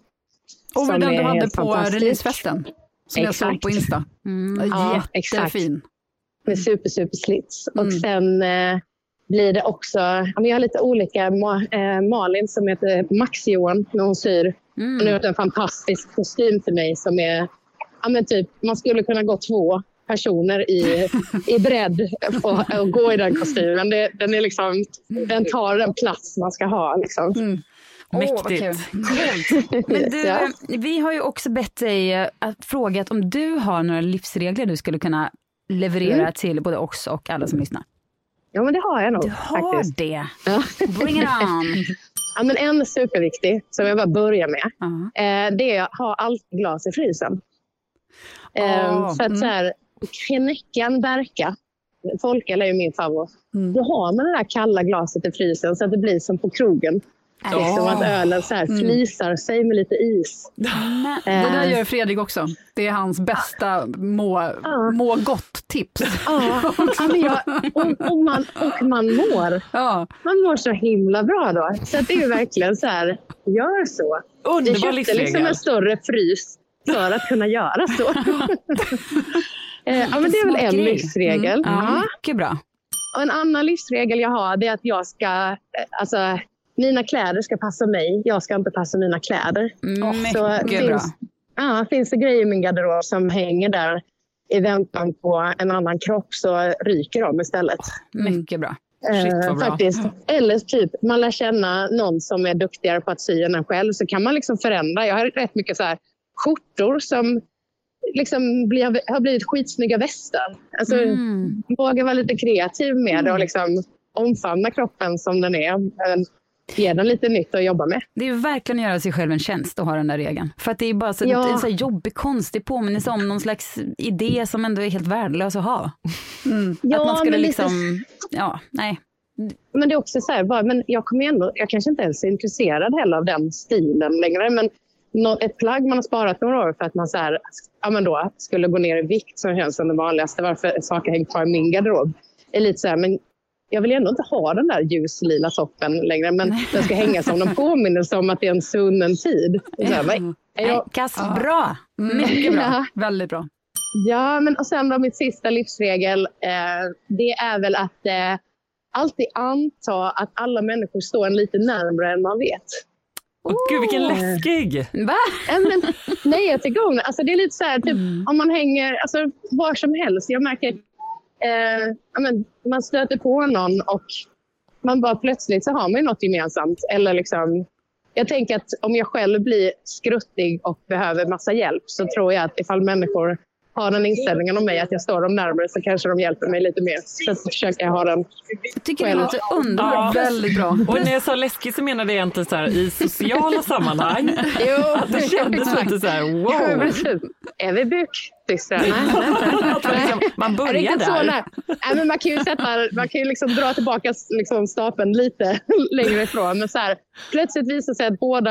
Speaker 3: Och var den du hade på releasefesten? Som jag såg på Insta. Mm.
Speaker 9: Ja, exakt.
Speaker 3: Jättefin.
Speaker 9: Med super, super slits.
Speaker 3: Mm.
Speaker 9: Och sen eh, blir det också, jag har lite olika, eh, Malin som heter Max-Johan när hon syr.
Speaker 1: Mm.
Speaker 9: Hon har gjort en fantastisk kostym till mig som är, ja men typ, man skulle kunna gå två personer i, i bredd och gå i den kostymen. Det, den, är liksom, den tar den plats man ska ha. Liksom.
Speaker 3: Mm.
Speaker 1: Mäktigt. Men du,
Speaker 9: Ja.
Speaker 1: vi har ju också bett dig eh, att fråga om du har några livsregler du skulle kunna leverera
Speaker 9: Mm.
Speaker 1: till både oss och alla som lyssnar.
Speaker 9: Ja, men det har jag nog.
Speaker 1: Du har
Speaker 9: faktiskt.
Speaker 1: det.
Speaker 9: Ja.
Speaker 1: Bring it on.
Speaker 9: Ja, men en superviktig, som jag bara börjar med, eh, det är att ha allt glas i frysen. Eh,
Speaker 1: Ah,
Speaker 9: för att
Speaker 1: mm.
Speaker 9: så här, knäckan Berka, folköl är ju min favorit.
Speaker 1: Mm.
Speaker 9: Då har man det där kalla glaset i frysen så att det blir som på krogen. Liksom att ölen så här
Speaker 3: Mm.
Speaker 9: flisar sig med lite is.
Speaker 3: Det
Speaker 9: Eh,
Speaker 3: där gör Fredrik också. Det är hans bästa må, må gott-tips.
Speaker 9: Ja, jag, och, och, man, och man mår. Man mår så himla bra då. Så det är ju verkligen så här, gör så.
Speaker 2: Underbar
Speaker 9: jag köpte liksom en större frys för att kunna göra så. Eh, ja, men det är väl en livsregel.
Speaker 1: Mm. Ja,
Speaker 9: Ja.
Speaker 1: mycket bra.
Speaker 9: Och en annan livsregel jag har det är att jag ska, eh, alltså, mina kläder ska passa mig. Jag ska inte passa mina kläder. Så
Speaker 1: Mycket
Speaker 9: finns,
Speaker 1: bra.
Speaker 9: Ja, finns det grejer i min garderob som hänger där i väntan på en annan kropp så ryker de istället.
Speaker 1: Mycket bra.
Speaker 9: Eh,
Speaker 1: Shit,
Speaker 9: faktiskt. Eller typ, man lär känna någon som är duktigare på att sy än en själv så kan man liksom förändra. Jag har rätt mycket så här skjortor som liksom blir, har blivit skitsnygga västar. Alltså,
Speaker 1: Mm.
Speaker 9: Våga vara lite kreativ med det och liksom omfamna kroppen som den är. Men Ge den lite nytt att jobba med.
Speaker 1: Det är verkligen att göra sig själv en tjänst att ha den där regeln. För att det är bara så,
Speaker 9: Ja.
Speaker 1: en så här jobbig, konstig påminnelse om någon slags idé som ändå är helt värdelös att ha.
Speaker 9: Ja,
Speaker 1: att man skulle
Speaker 9: men lite-
Speaker 1: liksom, ja, nej.
Speaker 9: Men det är också så här, bara, men jag kommer ändå, jag kanske inte ens är intresserad heller av den stilen längre. Men ett plagg man har sparat några år för att man så här, ja, men då, skulle gå ner i vikt som känns som det vanligaste. Varför saker hänger kvar i min garderob. Är lite så här, men jag vill ändå inte ha den där ljuslila toppen längre. Men den ska hänga som en påminnelse om att det är en svunnen tid. Så här, vad- är jag-
Speaker 1: Kass, bra. Mycket bra.
Speaker 9: Ja.
Speaker 3: Väldigt bra.
Speaker 9: Ja, men och sen då mitt sista livsregel. Eh, det är väl att eh, alltid anta att alla människor står en lite närmare än man vet.
Speaker 2: Åh, gud, vilken läskig!
Speaker 1: Va?
Speaker 9: Men, nej, jag tycker om det. Alltså, det är lite så här, typ, om man hänger alltså, var som helst. Jag märker eh, ja, men, man stöter på någon och man bara plötsligt så har man ju något gemensamt. Eller liksom, jag tänker att om jag själv blir skruttig och behöver massa hjälp så tror jag att ifall människor har den inställningen om mig att jag står dem närmare så kanske de hjälper mig lite mer. Så försöker jag ha den
Speaker 1: Jag tycker det
Speaker 9: själv.
Speaker 1: låter underbart.
Speaker 3: Väldigt bra.
Speaker 2: Och när jag sa läskig så menade jag inte så här i sociala sammanhang.
Speaker 9: Jo,
Speaker 2: Att det kändes lite så här,
Speaker 9: Ja,
Speaker 2: wow.
Speaker 9: precis. Är vi.
Speaker 2: Att man, liksom, man
Speaker 9: det
Speaker 2: börjar
Speaker 9: inte så
Speaker 2: där.
Speaker 9: där? Nej, men man kan ju, sätta, man kan ju liksom dra tillbaka liksom stapeln lite längre ifrån. Men så här, plötsligt visar det sig att båda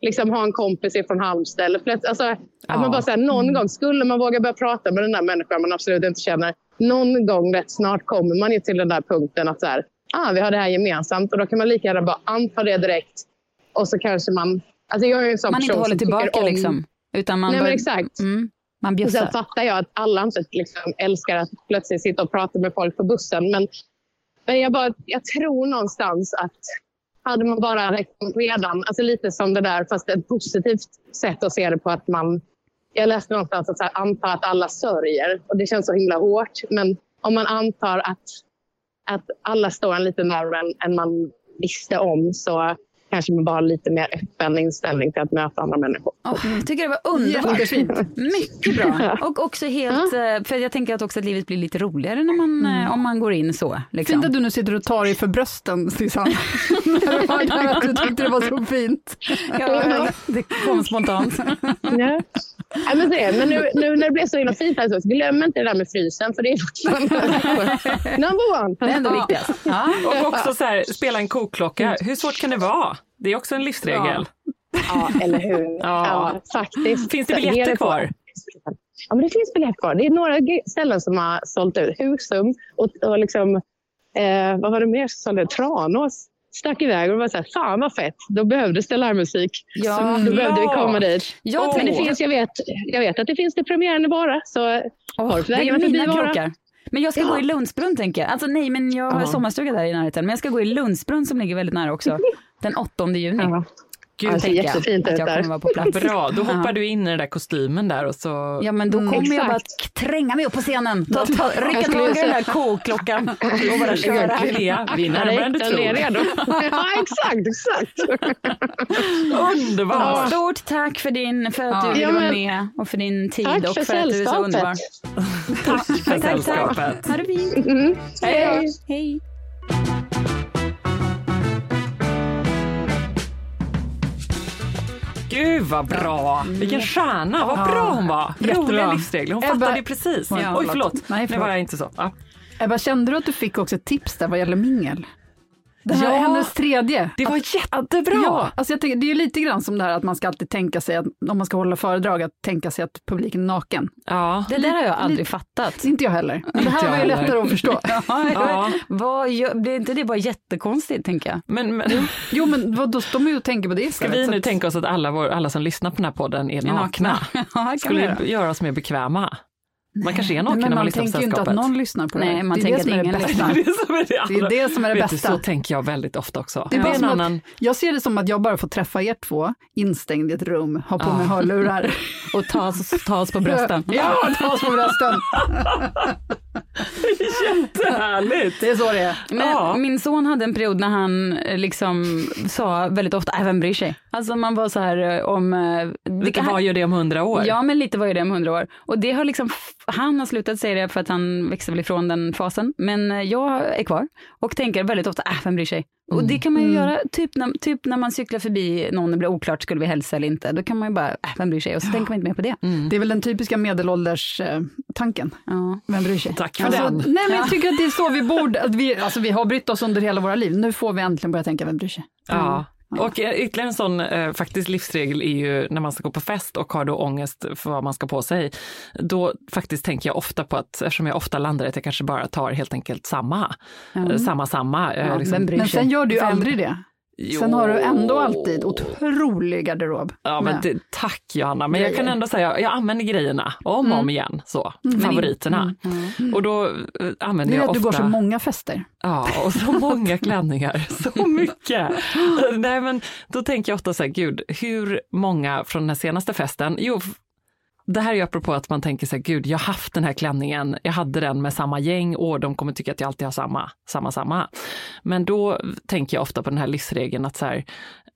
Speaker 9: liksom har en kompis från Halmstad. Eller alltså, att man bara här, någon gång skulle man våga börja prata med den där människan man absolut inte känner. Någon gång rätt snart kommer man ju till den där punkten att så här, ah, vi har det här gemensamt. Och då kan man lika gärna bara anta det direkt. Och så kanske man... Alltså jag är en sån
Speaker 1: Man inte håller tillbaka
Speaker 9: om,
Speaker 1: liksom. Utan man
Speaker 9: Nej, men
Speaker 1: bör-
Speaker 9: exakt.
Speaker 1: Mm, man
Speaker 9: och
Speaker 1: bjussar.
Speaker 9: sen fattar jag att alla inte liksom älskar att plötsligt sitta och prata med folk på bussen. Men, men jag, bara, jag tror någonstans att hade man bara redan, alltså lite som det där, fast ett positivt sätt att se det på att man... Jag läste någonstans att så här, anta att alla sörjer och det känns så himla hårt. Men om man antar att, att alla står en lite närmare än, än man visste om så kanske man bara lite mer öppen inställning till att möta andra människor.
Speaker 1: Åh, jag tycker det var underbart.
Speaker 3: Jättefint.
Speaker 1: Mycket bra. Och också helt, eh, för jag tänker att också att livet blir lite roligare när man, eh, om man går in så. Liksom.
Speaker 3: Fint att du nu sitter och tar dig för brösten, Susanne. När du hörde att du tyckte det var så fint.
Speaker 1: Ja, det kom spontant.
Speaker 9: Ja. Ja, men, det, men nu, nu när det blev så himla fint här så glöm inte det där med frysen för det är fortfarande number one.
Speaker 1: Det är ändå viktigast. Ja.
Speaker 2: Och också så här, spela en kokklocka. Hur svårt kan det vara? Det är också en livsregel.
Speaker 9: Ja, eller hur?
Speaker 2: Ja.
Speaker 9: Ja, faktiskt.
Speaker 2: Finns det biljetter kvar?
Speaker 9: Ja, men det finns biljetter kvar. Det är några ställen som har sålt ut. Husum och, och liksom, eh, vad var det mer som sålde? Tranås. Stack iväg och var så här, fan vad fett, då behövdes det livemusik.
Speaker 1: Ja,
Speaker 9: så då behövde vi komma dit.
Speaker 1: Jag
Speaker 9: Men det finns, jag, vet, jag vet att det finns till premiären i Vara, så håll
Speaker 1: Det är mina
Speaker 9: Vara.
Speaker 1: krockar. Men jag ska
Speaker 9: Ja.
Speaker 1: gå i Lundsbrunn tänker jag. Alltså nej, men jag har
Speaker 9: Ja.
Speaker 1: sommarstuga där i närheten. Men jag ska gå i Lundsbrunn som ligger väldigt nära också. Den 8 juni.
Speaker 2: Gud,
Speaker 1: Gud,
Speaker 2: det ser
Speaker 1: tänker jag
Speaker 9: jättefint
Speaker 1: att
Speaker 9: ut
Speaker 1: jag
Speaker 9: där.
Speaker 1: kommer vara på plats.
Speaker 2: Bra, då hoppar du in i den där kostymen där och så...
Speaker 1: Ja men då
Speaker 9: Mm,
Speaker 1: kommer jag bara tränga mig upp på scenen, ta, ta, rycka tag i den där koklockan och bara köra.
Speaker 2: Linnea, vi är närmare än du tror.
Speaker 9: ja, exakt, exakt.
Speaker 2: Underbart!
Speaker 1: Stort tack för, din, för att
Speaker 9: Ja.
Speaker 1: du ville vara med och för din tid
Speaker 9: Tack
Speaker 1: och
Speaker 9: för
Speaker 1: för att du är så
Speaker 9: sällskapet.
Speaker 1: underbar.
Speaker 2: Tack för
Speaker 1: Tack, tack.
Speaker 2: sällskapet.
Speaker 1: Ha det fint.
Speaker 9: Mm.
Speaker 1: Hej. Hej.
Speaker 2: Gud vad bra! Vilken stjärna, vad bra hon var! Roliga livsregler, hon fattade ju precis.
Speaker 3: Ja,
Speaker 2: Oj förlåt,
Speaker 3: Nej, förlåt.
Speaker 2: var jag inte så. Ja.
Speaker 3: Ebba, kände du att du fick också ett tips där vad gäller mingel? Det här
Speaker 2: Ja.
Speaker 3: är hennes tredje.
Speaker 2: Det var jättebra!
Speaker 3: Ja, alltså jag tänker, det är lite grann som det här att man ska alltid tänka sig, att, om man ska hålla föredrag, att tänka sig att publiken är naken.
Speaker 2: Ja.
Speaker 1: Det där har jag aldrig fattat.
Speaker 3: Inte jag heller. Men det här var ju lättare att förstå.
Speaker 1: Ja. Vad gör, blir inte det bara jättekonstigt tänker jag?
Speaker 2: Men, men
Speaker 3: Jo men vad, då står man ju och tänker på det
Speaker 2: ska vi nu
Speaker 3: att-
Speaker 2: tänka oss att alla, vår, alla som lyssnar på den här podden är nakna?
Speaker 1: Ja, kan vi
Speaker 2: Skulle
Speaker 1: göra.
Speaker 2: det göra oss mer bekväma? Man kanske är naken när man
Speaker 3: man
Speaker 2: lyssnar på
Speaker 3: tänker ju inte att
Speaker 2: sällskapet.
Speaker 3: någon lyssnar på det
Speaker 1: Nej, man
Speaker 3: det är
Speaker 1: tänker
Speaker 3: det
Speaker 1: att ingen
Speaker 3: bästa.
Speaker 2: Det är, som är det,
Speaker 3: Det är
Speaker 2: allra-
Speaker 3: det som är det bästa.
Speaker 2: Du, så tänker jag väldigt ofta också.
Speaker 3: Det är bara
Speaker 2: en annan...
Speaker 3: Jag ser det som att jag bara får träffa er två instängd i ett rum, ha på mig
Speaker 2: Ja.
Speaker 3: hörlurar.
Speaker 1: Och ta oss, ta oss på brösten.
Speaker 3: Ja, ta oss på brösten.
Speaker 2: Jättehärligt!
Speaker 3: Det är så det är.
Speaker 1: Men
Speaker 2: Ja.
Speaker 1: min son hade en period när han eh, liksom sa väldigt ofta, äh, vem bryr sig? Alltså man var så här eh, om... eh, det
Speaker 2: Lite
Speaker 1: kan-
Speaker 2: vad gör det om hundra år?
Speaker 1: Ja, men lite var ju det om hundra år. Och det har liksom, han har slutat säga det för att han växte väl ifrån den fasen. Men jag är kvar och tänker väldigt ofta, äh, vem bryr sig? Och det kan man ju göra, typ när, typ när man cyklar förbi någon och det blir oklart, skulle vi hälsa eller inte? Då kan man ju bara, äh, vem bryr sig? Och så tänker man inte mer på det.
Speaker 3: Det är väl den typiska medelålders eh, tanken.
Speaker 1: Ja.
Speaker 3: Vem bryr sig?
Speaker 2: Tack för
Speaker 3: Alltså,
Speaker 2: den.
Speaker 3: nej men jag tycker att det är så vi borde, att vi, alltså vi har brytt oss under hela våra liv. Nu får vi äntligen börja tänka, vem bryr sig?
Speaker 2: Ja. Och eh, ytterligare en sån eh, faktiskt livsregel är ju när man ska gå på fest och har då ångest för vad man ska på sig. Då faktiskt tänker jag ofta på att, eftersom jag ofta landar att jag kanske bara tar helt enkelt samma. Eh, Samma, samma. eh,
Speaker 1: Ja,
Speaker 2: liksom.
Speaker 3: Men sen gör du ju aldrig det. Sen
Speaker 2: Jo.
Speaker 3: har du ändå alltid otrolig garderob.
Speaker 2: Ja, men det, tack Johanna, men jag kan
Speaker 3: Grejer.
Speaker 2: ändå säga, jag använder grejerna om och om igen, så, favoriterna. Och då eh,
Speaker 3: det
Speaker 2: använder
Speaker 3: är
Speaker 2: jag
Speaker 3: att du går så många fester.
Speaker 2: Ja, och så många klänningar, så mycket. Nej, men då tänker jag ofta så här, gud, hur många från den senaste festen, jo, det här är ju apropå att man tänker så här, gud, jag har haft den här klänningen, jag hade den med samma gäng och de kommer tycka att jag alltid har samma, samma, samma. Men då tänker jag ofta på den här livsregeln att så här,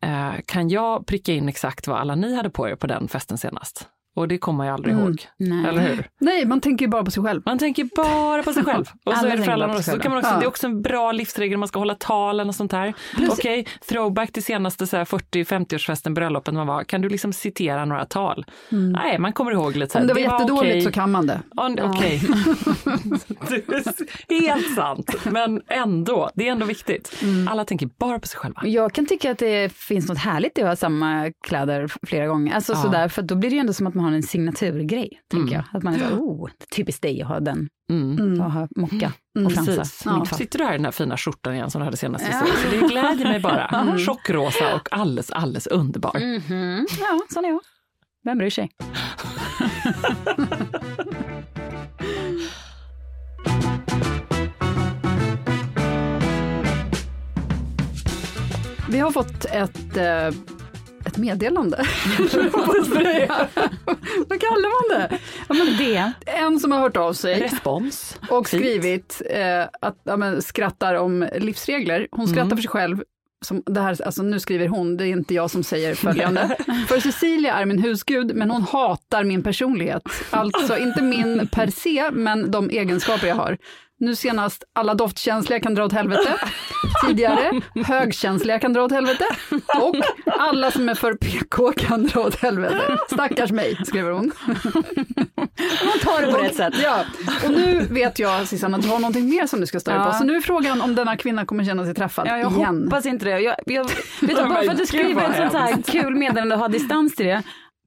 Speaker 2: eh, kan jag pricka in exakt vad alla ni hade på er på den festen senast? Och det kommer jag aldrig
Speaker 3: Mm.
Speaker 2: ihåg,
Speaker 1: Nej.
Speaker 2: eller hur?
Speaker 3: Nej, man tänker ju bara på sig själv.
Speaker 2: Man tänker bara på sig själv. Och så är det för
Speaker 1: tänker
Speaker 2: alla
Speaker 1: bara på sig
Speaker 2: också. Så kan man också,
Speaker 3: själva.
Speaker 2: Det är också en bra livsregel, man ska hålla talen och sånt här. Okej, throwback till senaste så här 40-50-årsfesten, bröllopen man var. Kan du liksom citera några tal? Nej, man kommer ihåg lite så här,
Speaker 3: Om det var jättedåligt
Speaker 2: okej.
Speaker 3: så kan man det.
Speaker 2: Ja, Okej. Är Helt sant, men ändå, det är ändå viktigt.
Speaker 3: Mm.
Speaker 2: Alla tänker bara på sig själva.
Speaker 1: Jag kan tycka att det finns något härligt i att ha samma kläder flera gånger. Alltså
Speaker 2: Ja.
Speaker 1: sådär, för då blir det ju ändå som att man har en signaturgrej, tänker jag. Att man är så, oh, typiskt dig att ha den,
Speaker 2: Mm.
Speaker 1: att ha mocka och
Speaker 2: Precis.
Speaker 1: fransa.
Speaker 2: Ja. Sitter du här i den här fina skjortan igen som du hade senast?
Speaker 1: Ja.
Speaker 2: Så det gläder mig bara. Tjockrosa och alldeles, alldeles underbar.
Speaker 1: Mhm. Ja, sån är jag. Vem bryr sig?
Speaker 3: Vi har fått ett, eh, ett meddelande. Vad kallar man det? Ja, men
Speaker 1: Det.
Speaker 3: en som har hört av sig
Speaker 2: Respons.
Speaker 3: och skrivit eh, att ja, men, skrattar om livsregler. Hon skrattar
Speaker 2: Mm.
Speaker 3: för sig själv. Som det här, alltså nu skriver hon, det är inte jag som säger följande. för Cecilia är min husgud, men hon hatar min personlighet. Alltså inte min per se, men de egenskaper jag har. Nu senast, alla doftkänsliga kan dra åt helvete. Tidigare, högkänsliga kan dra åt helvete. Och alla som är för PK kan dra åt helvete. Stackars mig, skriver hon.
Speaker 1: Man tar det på rätt sätt.
Speaker 3: Ja, och nu vet jag Susanne att du har någonting mer som du ska störa
Speaker 1: Ja.
Speaker 3: på. Så nu är frågan om denna kvinna kommer känna sig träffad
Speaker 1: Ja, jag
Speaker 3: igen.
Speaker 1: hoppas inte det. Jag, jag, vet du, bara för att du skriver ett sånt här kul meddelande och har distans till det,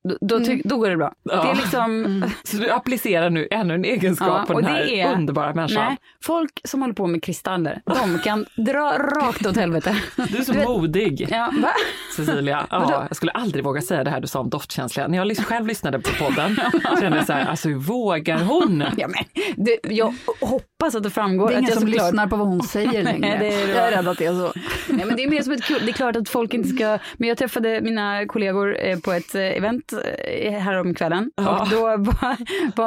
Speaker 1: då, då, tyck, då går det bra.
Speaker 2: Ja.
Speaker 1: Det är liksom...
Speaker 2: Så du applicerar nu ännu en egenskap
Speaker 1: Ja,
Speaker 2: på den här
Speaker 1: är-
Speaker 2: underbara människan.
Speaker 1: Nej, folk som håller på med kristaller, de kan dra rakt åt helvete.
Speaker 2: Du är så
Speaker 1: Du vet-
Speaker 2: modig.
Speaker 1: Ja, va?
Speaker 2: Cecilia, ja, jag skulle aldrig våga säga det här du sa om doftkänsliga. När jag själv lyssnade på podden kände jag så här, alltså hur vågar hon?
Speaker 1: Ja, men, det, jag hoppas att det framgår.
Speaker 3: Det är ingen
Speaker 1: jag
Speaker 3: som lyssnar på vad hon säger längre.
Speaker 1: Nej, det är,
Speaker 3: Jag är rädd att det är så.
Speaker 1: Nej, men det är mer som ett kul, det är klart att folk inte ska, men jag träffade mina kollegor eh, på ett eh, event eh, häromkvällen
Speaker 2: Ja.
Speaker 1: och då var,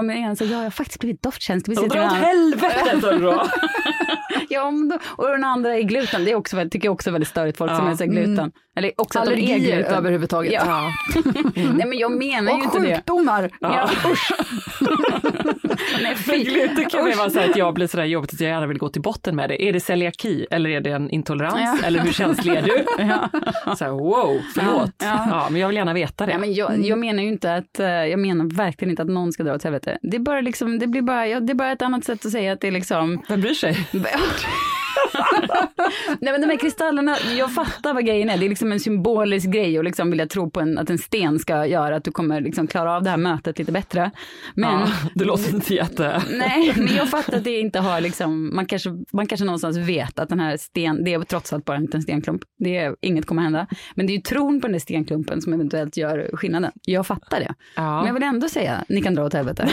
Speaker 1: med en så ja jag har faktiskt blivit.
Speaker 2: Och
Speaker 1: precis
Speaker 2: dra åt
Speaker 1: innan."
Speaker 2: helvete sa du då.
Speaker 1: Ja, och den andra är gluten, det är också, tycker jag också är väldigt störigt folk som
Speaker 2: Ja.
Speaker 1: är så gluten.
Speaker 3: Mm.
Speaker 1: Eller också att de är
Speaker 3: Allergier
Speaker 1: gluten.
Speaker 3: överhuvudtaget.
Speaker 1: Ja. Nej men jag menar ju
Speaker 3: Och
Speaker 1: inte det.
Speaker 3: sjukdomar.
Speaker 1: Ja, usch. Nej, fy.
Speaker 2: gluten kan ju
Speaker 1: Usch.
Speaker 2: vara så att jag blir sådär jobbigt att jag gärna vill gå till botten med det. Är det celiaki eller är det en intolerans?
Speaker 1: Ja.
Speaker 2: Eller hur känslig är du?
Speaker 1: Ja.
Speaker 2: Så här, wow, förlåt.
Speaker 1: Ja.
Speaker 2: Ja. men jag vill gärna veta det.
Speaker 1: Ja, men jag, jag menar ju inte att, eh, jag menar verkligen inte att någon ska dra åt helvete. Det är bara liksom, det blir bara, det är bara ett annat sätt att säga att det är liksom.
Speaker 2: Vem bryr sig?
Speaker 1: Nej men de här kristallerna, jag fattar vad grejen är. Det är liksom en symbolisk grej och liksom vilja tro på en, att en sten ska göra att du kommer liksom klara av det här mötet lite bättre. Men
Speaker 2: Ja, det låter inte jätte...
Speaker 1: Nej, men jag fattar att det inte har liksom, man kanske, man kanske någonstans vet att den här sten, det är trots allt bara en liten stenklump. Det är, inget kommer hända. Men det är ju tron på den där stenklumpen som eventuellt gör skillnaden. Jag fattar det.
Speaker 2: Ja.
Speaker 1: Men jag vill ändå säga, ni kan dra åt helvete.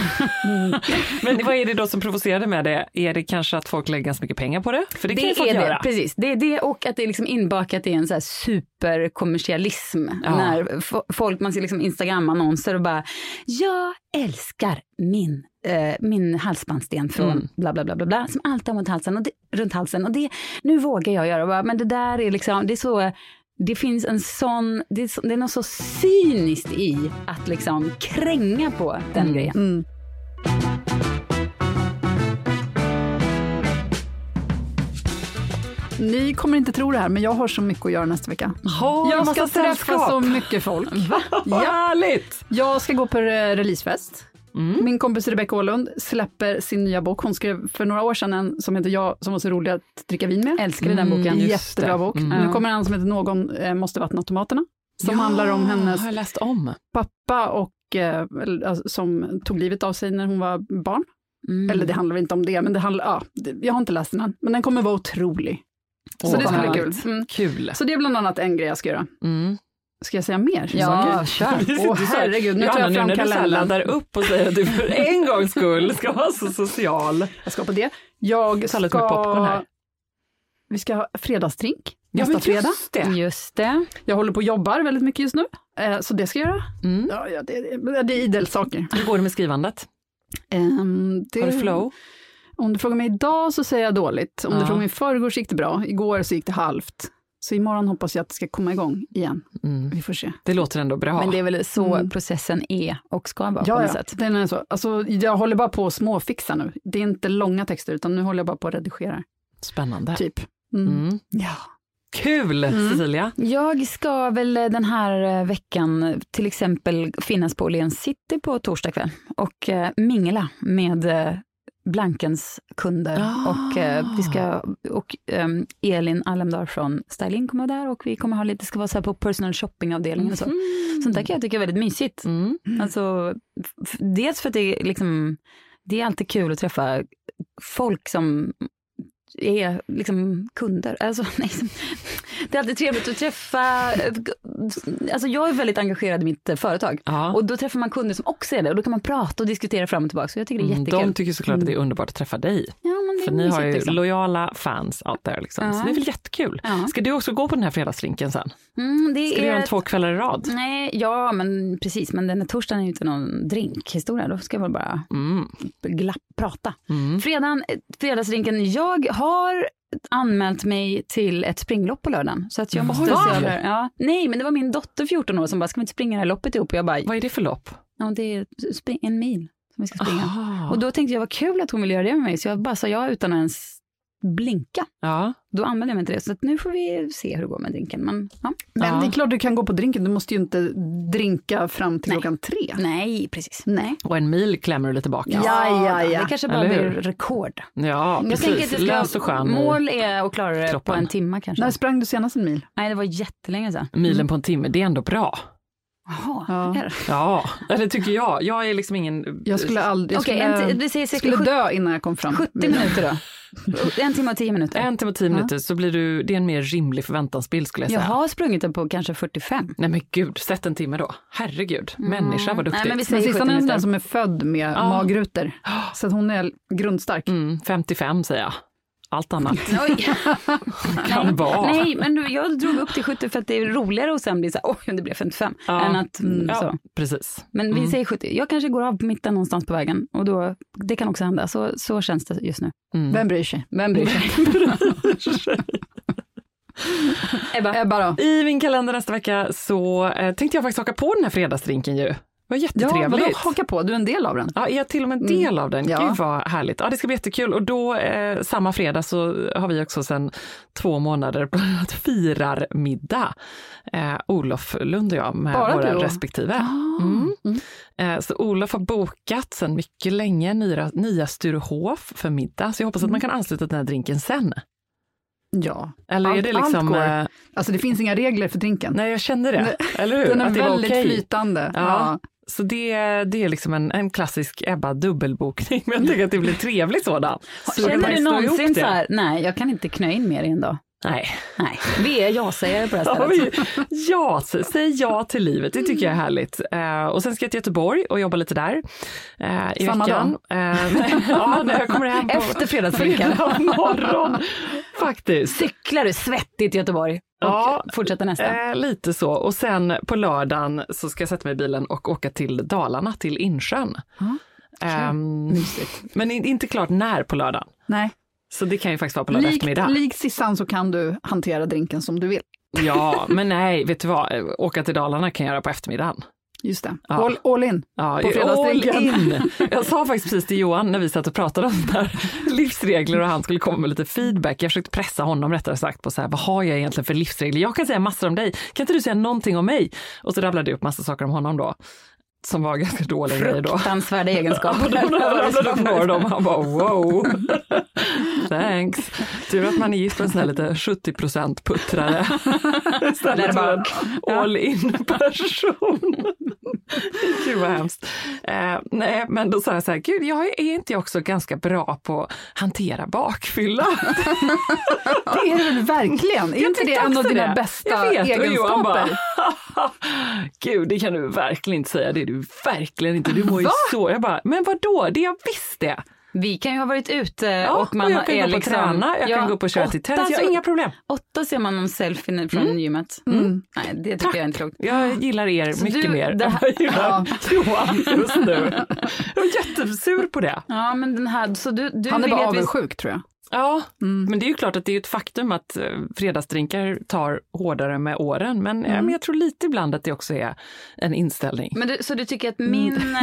Speaker 2: Men vad är det då som provocerade med det? Är det kanske att folk lägger ganska mycket pengar på det? För det, kan ju folk göra.
Speaker 1: det, precis. Det är det och att det är liksom inbakat i en så här superkommersialism.
Speaker 2: Ja.
Speaker 1: När folk, man ser liksom Instagram-annonser och bara, jag älskar min, eh, min halsbandsten från
Speaker 2: Mm.
Speaker 1: bla bla bla bla bla, som alltid har runt halsen och det, runt halsen och det, nu vågar jag göra, bara, men det där är liksom, det är så, det finns en sån, det är, så, det är något så cyniskt i att liksom kränga på den
Speaker 2: Mm.
Speaker 1: grejen.
Speaker 3: Mm. Ni kommer inte tro det här, men jag har så mycket att göra nästa vecka.
Speaker 2: Ha,
Speaker 3: jag ska träffa så mycket folk. Va?
Speaker 2: Vad härligt!
Speaker 3: Jag ska gå på releasefest.
Speaker 2: Mm.
Speaker 3: Min kompis Rebecca Åhlund släpper sin nya bok. Hon skrev för några år sedan en som heter Jag som var så rolig att dricka vin med.
Speaker 1: Älskade den
Speaker 2: Mm,
Speaker 1: boken.
Speaker 2: just
Speaker 3: Jättebra
Speaker 2: det.
Speaker 3: bok.
Speaker 2: Mm.
Speaker 3: Nu kommer en som heter Någon eh, måste vattna tomaterna. Som
Speaker 2: Ja,
Speaker 3: handlar om hennes
Speaker 2: om.
Speaker 3: pappa och, eh, alltså, som tog livet av sig när hon var barn.
Speaker 1: Mm.
Speaker 3: Eller det handlar inte om det, men det handlar, ja, jag har inte läst den än. Men den kommer vara otrolig. Så
Speaker 2: Åh,
Speaker 3: det ska bli kul. Mm.
Speaker 2: Kul.
Speaker 3: Så det är bland annat en grej jag ska göra.
Speaker 2: Mm.
Speaker 3: Ska jag säga mer?
Speaker 1: Ja, kör.
Speaker 3: Åh herregud, nu tar jag fram
Speaker 2: nu
Speaker 3: kalendern.
Speaker 2: laddar upp och säger att du för en gångs skull ska vara så social.
Speaker 3: Jag ska på det. Jag
Speaker 2: Sallad med popcorn här.
Speaker 3: Vi ska ha fredagsdrink
Speaker 2: Ja,
Speaker 3: nästa fredag.
Speaker 2: just det.
Speaker 1: Just det.
Speaker 3: Jag håller på och jobbar väldigt mycket just nu, eh, så det ska jag göra.
Speaker 2: Mm.
Speaker 3: Ja, det, det, är idel saker.
Speaker 2: Hur går det med skrivandet?
Speaker 3: Ehm, det,
Speaker 2: Har du flow?
Speaker 3: Om du frågar mig idag så säger jag dåligt. Om
Speaker 2: Ja.
Speaker 3: du frågar mig i förrgår så gick det bra. Igår så gick det halvt. Så imorgon hoppas jag att det ska komma igång igen.
Speaker 2: Mm.
Speaker 3: Vi får se.
Speaker 2: Det låter ändå bra.
Speaker 1: Men det är väl så
Speaker 3: Mm.
Speaker 1: processen är och ska vara på
Speaker 3: Ja,
Speaker 1: något
Speaker 3: ja.
Speaker 1: sätt.
Speaker 3: Den är så. Alltså, jag håller bara på att småfixa nu. Det är inte långa texter, utan nu håller jag bara på att redigera.
Speaker 2: Spännande.
Speaker 3: Typ. Mm.
Speaker 2: Mm.
Speaker 3: Ja.
Speaker 2: Kul
Speaker 3: Mm.
Speaker 2: Cecilia!
Speaker 1: Jag ska väl den här eh, veckan till exempel finnas på Åhléns City på torsdag kväll och eh, mingla med eh, Blankens kunder.
Speaker 2: Ah.
Speaker 1: Och, eh, vi ska, och ehm, Elin Allemdal från Styling kommer vara där och vi kommer ha lite, ska vara så här på personal shopping-avdelningen och så. Sånt där kan jag tycka är väldigt mysigt.
Speaker 2: Mm.
Speaker 1: Alltså, dels för att det är liksom, det är alltid kul att träffa folk som är liksom kunder. Alltså, nej, det är alltid trevligt att träffa, alltså jag är väldigt engagerad i mitt eh, företag
Speaker 2: Ja.
Speaker 1: och då träffar man kunder som också är det och då kan man prata och diskutera fram och tillbaka. Så jag tycker det är
Speaker 2: Mm. De tycker såklart att det är underbart att träffa dig.
Speaker 1: ja,
Speaker 2: För ni har ju
Speaker 1: liksom.
Speaker 2: lojala fans out there. Liksom.
Speaker 1: Ja.
Speaker 2: Så det är väl jättekul.
Speaker 1: Ja.
Speaker 2: Ska du också gå på den här fredagsdrinken sen?
Speaker 1: Mm, det
Speaker 2: Ska du
Speaker 1: är
Speaker 2: göra den två kvällar i rad?
Speaker 1: Nej, ja men precis, men den här torsdagen är ju inte någon drinkhistoria, då ska jag väl bara
Speaker 2: Mm.
Speaker 1: glapp, prata.
Speaker 2: Mm.
Speaker 1: Fredagen, fredagsdrinken, jag har anmält mig till ett springlopp på lördagen. Så att jag måste
Speaker 2: Va?
Speaker 1: se över. Ja. Nej, men det var min dotter 14 år som bara, ska vi inte springa det här loppet ihop? Och jag bara,
Speaker 2: Vad är det för lopp?
Speaker 1: ja, det är en mil som vi ska springa.
Speaker 2: Aha.
Speaker 1: Och då tänkte jag, vad kul att hon vill göra det med mig, så jag bara sa ja utan att ens blinka.
Speaker 2: Ja.
Speaker 1: Då anmälde jag mig till det, så att nu får vi se hur det går med drinken. Men, ja.
Speaker 3: Men
Speaker 2: Ja.
Speaker 3: det är klart du kan gå på drinken, du måste ju inte drinka fram till
Speaker 1: Nej.
Speaker 3: klockan tre.
Speaker 1: Nej, precis.
Speaker 3: Nej.
Speaker 2: Och en mil klämmer du lite bak.
Speaker 3: Ja, ja, ja.
Speaker 1: Det kanske bara
Speaker 2: Eller hur?
Speaker 1: blir rekord.
Speaker 2: Ja,
Speaker 1: Jag
Speaker 2: precis.
Speaker 1: tänker att det
Speaker 2: Lös
Speaker 1: ska,
Speaker 2: och skön.
Speaker 1: mål är att klara det
Speaker 2: kroppen.
Speaker 1: på en timme kanske.
Speaker 3: När sprang du senast en mil?
Speaker 1: Nej, det var jättelänge sedan.
Speaker 2: Milen på en timme, det är ändå bra.
Speaker 1: Jaha,
Speaker 3: Ja.
Speaker 2: Ja, eller tycker jag. Jag är liksom ingen...
Speaker 3: Jag skulle aldrig, jag
Speaker 1: Okej,
Speaker 3: skulle,
Speaker 1: säger säkert
Speaker 3: skulle dö innan jag kom fram.
Speaker 1: 70 minuter då? En timme och tio minuter?
Speaker 2: En timme och tio minuter så blir du, det är en mer rimlig förväntansbild skulle jag
Speaker 1: Jag
Speaker 2: säga.
Speaker 1: har sprungit den på kanske 45.
Speaker 2: Nej men gud, sätt en timme då. Herregud, människa vad duktigt.
Speaker 1: Nej, men vi säger
Speaker 3: Sissan
Speaker 1: 70
Speaker 3: är en sån där
Speaker 1: minuter.
Speaker 3: som är född med
Speaker 2: Ja.
Speaker 3: magrutor. Så att hon är grundstark.
Speaker 2: Mm, 55 säger jag. Allt annat
Speaker 1: Oj.
Speaker 2: kan
Speaker 1: nej,
Speaker 2: vara.
Speaker 1: nej, men jag drog upp till 70 för att det är roligare och sen bli så här, oj, det blev 55.
Speaker 2: Ja.
Speaker 1: Än att, mm,
Speaker 2: Ja,
Speaker 1: så.
Speaker 2: precis.
Speaker 1: Men vi
Speaker 2: Mm.
Speaker 1: säger 70. Jag kanske går av på mitten någonstans på vägen och då, det kan också hända. Så, så känns det just nu.
Speaker 2: Mm.
Speaker 3: Vem bryr sig?
Speaker 1: Vem bryr sig? Ebba.
Speaker 3: Ebba då?
Speaker 2: I min kalender nästa vecka så eh, tänkte jag faktiskt haka på den här fredagsdrinken ju.
Speaker 3: Ja,
Speaker 2: jättetrevligt.
Speaker 3: vadå haka på? Du är en del av den.
Speaker 2: Ja, är jag till och med en del av den?
Speaker 3: Ja.
Speaker 2: Gud vad härligt. Ja, det ska bli jättekul. Och då, eh, samma fredag, så har vi också sedan två månader börjat firarmiddag. Eh, Olof Lund och jag med
Speaker 3: Bara
Speaker 2: våra
Speaker 3: du
Speaker 2: respektive.
Speaker 3: Ah.
Speaker 2: Mm. Eh, så Olof har bokat sedan mycket länge nya, nya Sturehof för middag, så jag hoppas att man kan ansluta till den här drinken sen.
Speaker 3: Ja.
Speaker 2: Eller är
Speaker 3: Allt-
Speaker 2: det liksom...
Speaker 3: allt
Speaker 2: eh,
Speaker 3: Alltså det finns inga regler för drinken.
Speaker 2: Nej, jag känner det. Eller hur?
Speaker 3: Den är
Speaker 2: Att
Speaker 3: väldigt
Speaker 2: okej.
Speaker 3: flytande.
Speaker 2: Ja.
Speaker 3: Ja.
Speaker 2: Så det, det är liksom en, en klassisk Ebba dubbelbokning, men jag tycker att det blir trevlig sådan.
Speaker 1: Känner du någonsin så här, nej, jag kan inte knö in mer i en dag?
Speaker 2: Nej.
Speaker 1: Nej, vi är ja-sägare på det här stället.
Speaker 2: men, ja, säg ja till livet, det tycker jag är härligt. Eh, och sen ska jag till Göteborg och jobba lite där eh, i
Speaker 3: Samma
Speaker 2: veckan. Eh, ja, när jag kommer hem på
Speaker 1: Efter fredagsdrinken.
Speaker 2: fredag morgon. Faktiskt.
Speaker 1: Cyklar du svettigt i Göteborg och
Speaker 2: Ja,
Speaker 1: fortsätter nästa?
Speaker 2: Lite så. Och sen på lördagen så ska jag sätta mig i bilen och åka till Dalarna, till Insjön. Ehm, men in- inte klart när på lördagen.
Speaker 3: Nej.
Speaker 2: Så det kan ju faktiskt vara på lördag eftermiddag.
Speaker 3: likt Sissan så kan du hantera drinken som du vill.
Speaker 2: Ja, men nej, vet du vad? Åka till Dalarna kan jag göra på eftermiddagen.
Speaker 3: Just det.
Speaker 2: Ja.
Speaker 3: All, all in
Speaker 2: Ja,
Speaker 3: på fredagsdrinken.
Speaker 2: all in. Jag sa faktiskt precis till Johan när vi satt och pratade om här livsregler och han skulle komma med lite feedback. Jag försökte pressa honom rättare sagt på så här, vad har jag egentligen för livsregler? Jag kan säga massor om dig, kan inte du säga någonting om mig? Och så rabblade jag upp massa saker om honom då. Som var ganska dåliga grejer då.
Speaker 1: Fruktansvärda egenskaper.
Speaker 2: Ja, då upp några av dem. Han bara wow. Thanks. Tur att man är gift med en sån här lite 70 puttrare.
Speaker 1: Där
Speaker 2: Istället för en all in person. Gud vad hemskt. Eh, nej, men då sa jag så här, gud, jag är inte jag också ganska bra på att hantera bakfylla?
Speaker 3: Det är väl verkligen? Är
Speaker 2: Jag
Speaker 3: inte det en av dina
Speaker 2: det.
Speaker 3: bästa
Speaker 2: Jag vet, och Johan bara,
Speaker 3: egenskaper?
Speaker 2: Gud, det kan du verkligen inte säga. Du verkligen inte. Du mår ju
Speaker 1: Va?
Speaker 2: så. Jag bara, men vad då? Det är jag visst det.
Speaker 1: Vi kan ju ha varit ute
Speaker 2: Ja,
Speaker 1: och man
Speaker 2: jag kan
Speaker 1: är
Speaker 2: gå på
Speaker 1: liksom...
Speaker 2: träna, jag kan gå på och köra till tennis, jag har inga problem.
Speaker 1: Åtta ser man någon selfie från gymmet.
Speaker 3: Mm.
Speaker 1: Nej, det tycker jag är inte klokt.
Speaker 2: Jag gillar er
Speaker 1: Så
Speaker 2: mycket
Speaker 1: du-
Speaker 2: mer
Speaker 1: det här-
Speaker 2: jag gillar
Speaker 3: Ja.
Speaker 2: Johan just nu. Jag är jättesur på det.
Speaker 1: Ja, men den här, så du, du
Speaker 3: Han är bara
Speaker 1: vi-
Speaker 3: avundsjuk tror jag.
Speaker 2: Ja, men det är ju klart att det är ett faktum att eh, fredagsdrinkar tar hårdare med åren. Men, eh, men jag tror lite ibland att det också är en inställning.
Speaker 1: Men du, så du tycker att min... eh,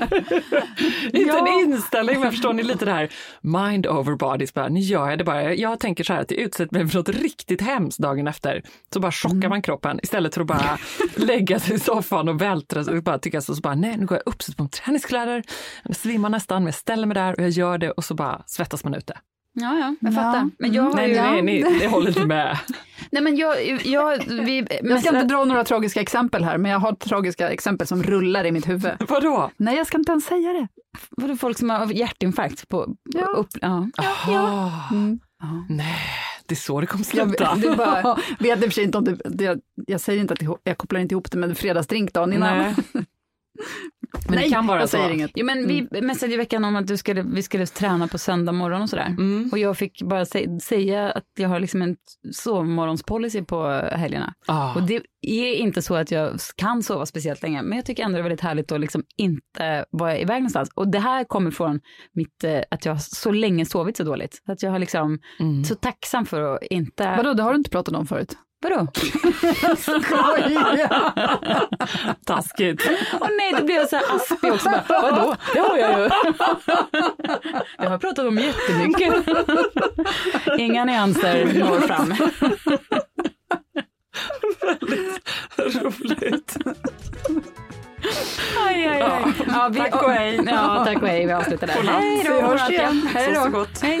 Speaker 2: Inte en inställning, men förstår ni lite det här mind over body. Bara, Nu gör jag det bara. Jag tänker så här att jag utsätter mig för något riktigt hemskt dagen efter. Så bara chockar man kroppen istället för att bara lägga sig i soffan och vältra sig och bara tycka så, så bara nej, nu går jag upp, sätter på mig träningskläder, jag svimmar nästan, men jag ställer mig där och jag gör det och så bara svettas man ute.
Speaker 1: Ja, ja, jag
Speaker 3: Ja.
Speaker 1: fattar. Men jag har
Speaker 2: Nej,
Speaker 1: ju...
Speaker 2: nej, nej, ni, ni håller inte med.
Speaker 1: Nej, men jag... jag vi,
Speaker 3: Jag ska inte dra några tragiska exempel här, men jag har tragiska exempel som rullar i mitt huvud.
Speaker 2: Vadå?
Speaker 3: Nej, jag ska inte ens säga det.
Speaker 1: Vadå folk som har hjärtinfarkt? På,
Speaker 3: Ja.
Speaker 1: upp, ja.
Speaker 2: Jaha.
Speaker 3: Mm.
Speaker 2: Nej, det är så det kommer
Speaker 3: Jag,
Speaker 2: sluta.
Speaker 3: det är bara, vet i och för sig inte om det, det, jag säger inte att det, jag kopplar inte ihop det med fredagsdrinkdagen innan.
Speaker 2: Nej. Men
Speaker 3: Nej,
Speaker 2: det kan vara
Speaker 3: jag
Speaker 2: så.
Speaker 3: säger inget.
Speaker 1: Jo, men vi messade i veckan om att du skulle, vi skulle träna på söndag morgon och sådär.
Speaker 2: Mm.
Speaker 1: Och jag fick bara sä- säga att jag har liksom en sovmorgonspolicy på helgerna.
Speaker 2: Ah.
Speaker 1: Och det är inte så att jag kan sova speciellt länge, men jag tycker ändå det är väldigt härligt att liksom inte vara iväg någonstans. Och det här kommer från mitt, eh, att jag har så länge sovit så dåligt. Att jag har liksom,
Speaker 2: Mm.
Speaker 1: så tacksam för att inte...
Speaker 3: Vadå, det har du inte pratat om förut?
Speaker 1: Vadå?
Speaker 2: Taskigt.
Speaker 1: Åh nej, då blev jag så här aspig också. Bara, Vadå? Det har jag ju. Det har jag pratat om jättemycket. Inga nyanser når fram.
Speaker 2: Roligt.
Speaker 1: Aj, aj, aj. Ja, vi,
Speaker 2: Tack och hej.
Speaker 1: Ja, tack och hej. Vi avslutar där. Hej då.
Speaker 3: Vi hörs igen.
Speaker 1: Hej då.
Speaker 2: gott.
Speaker 1: Hej.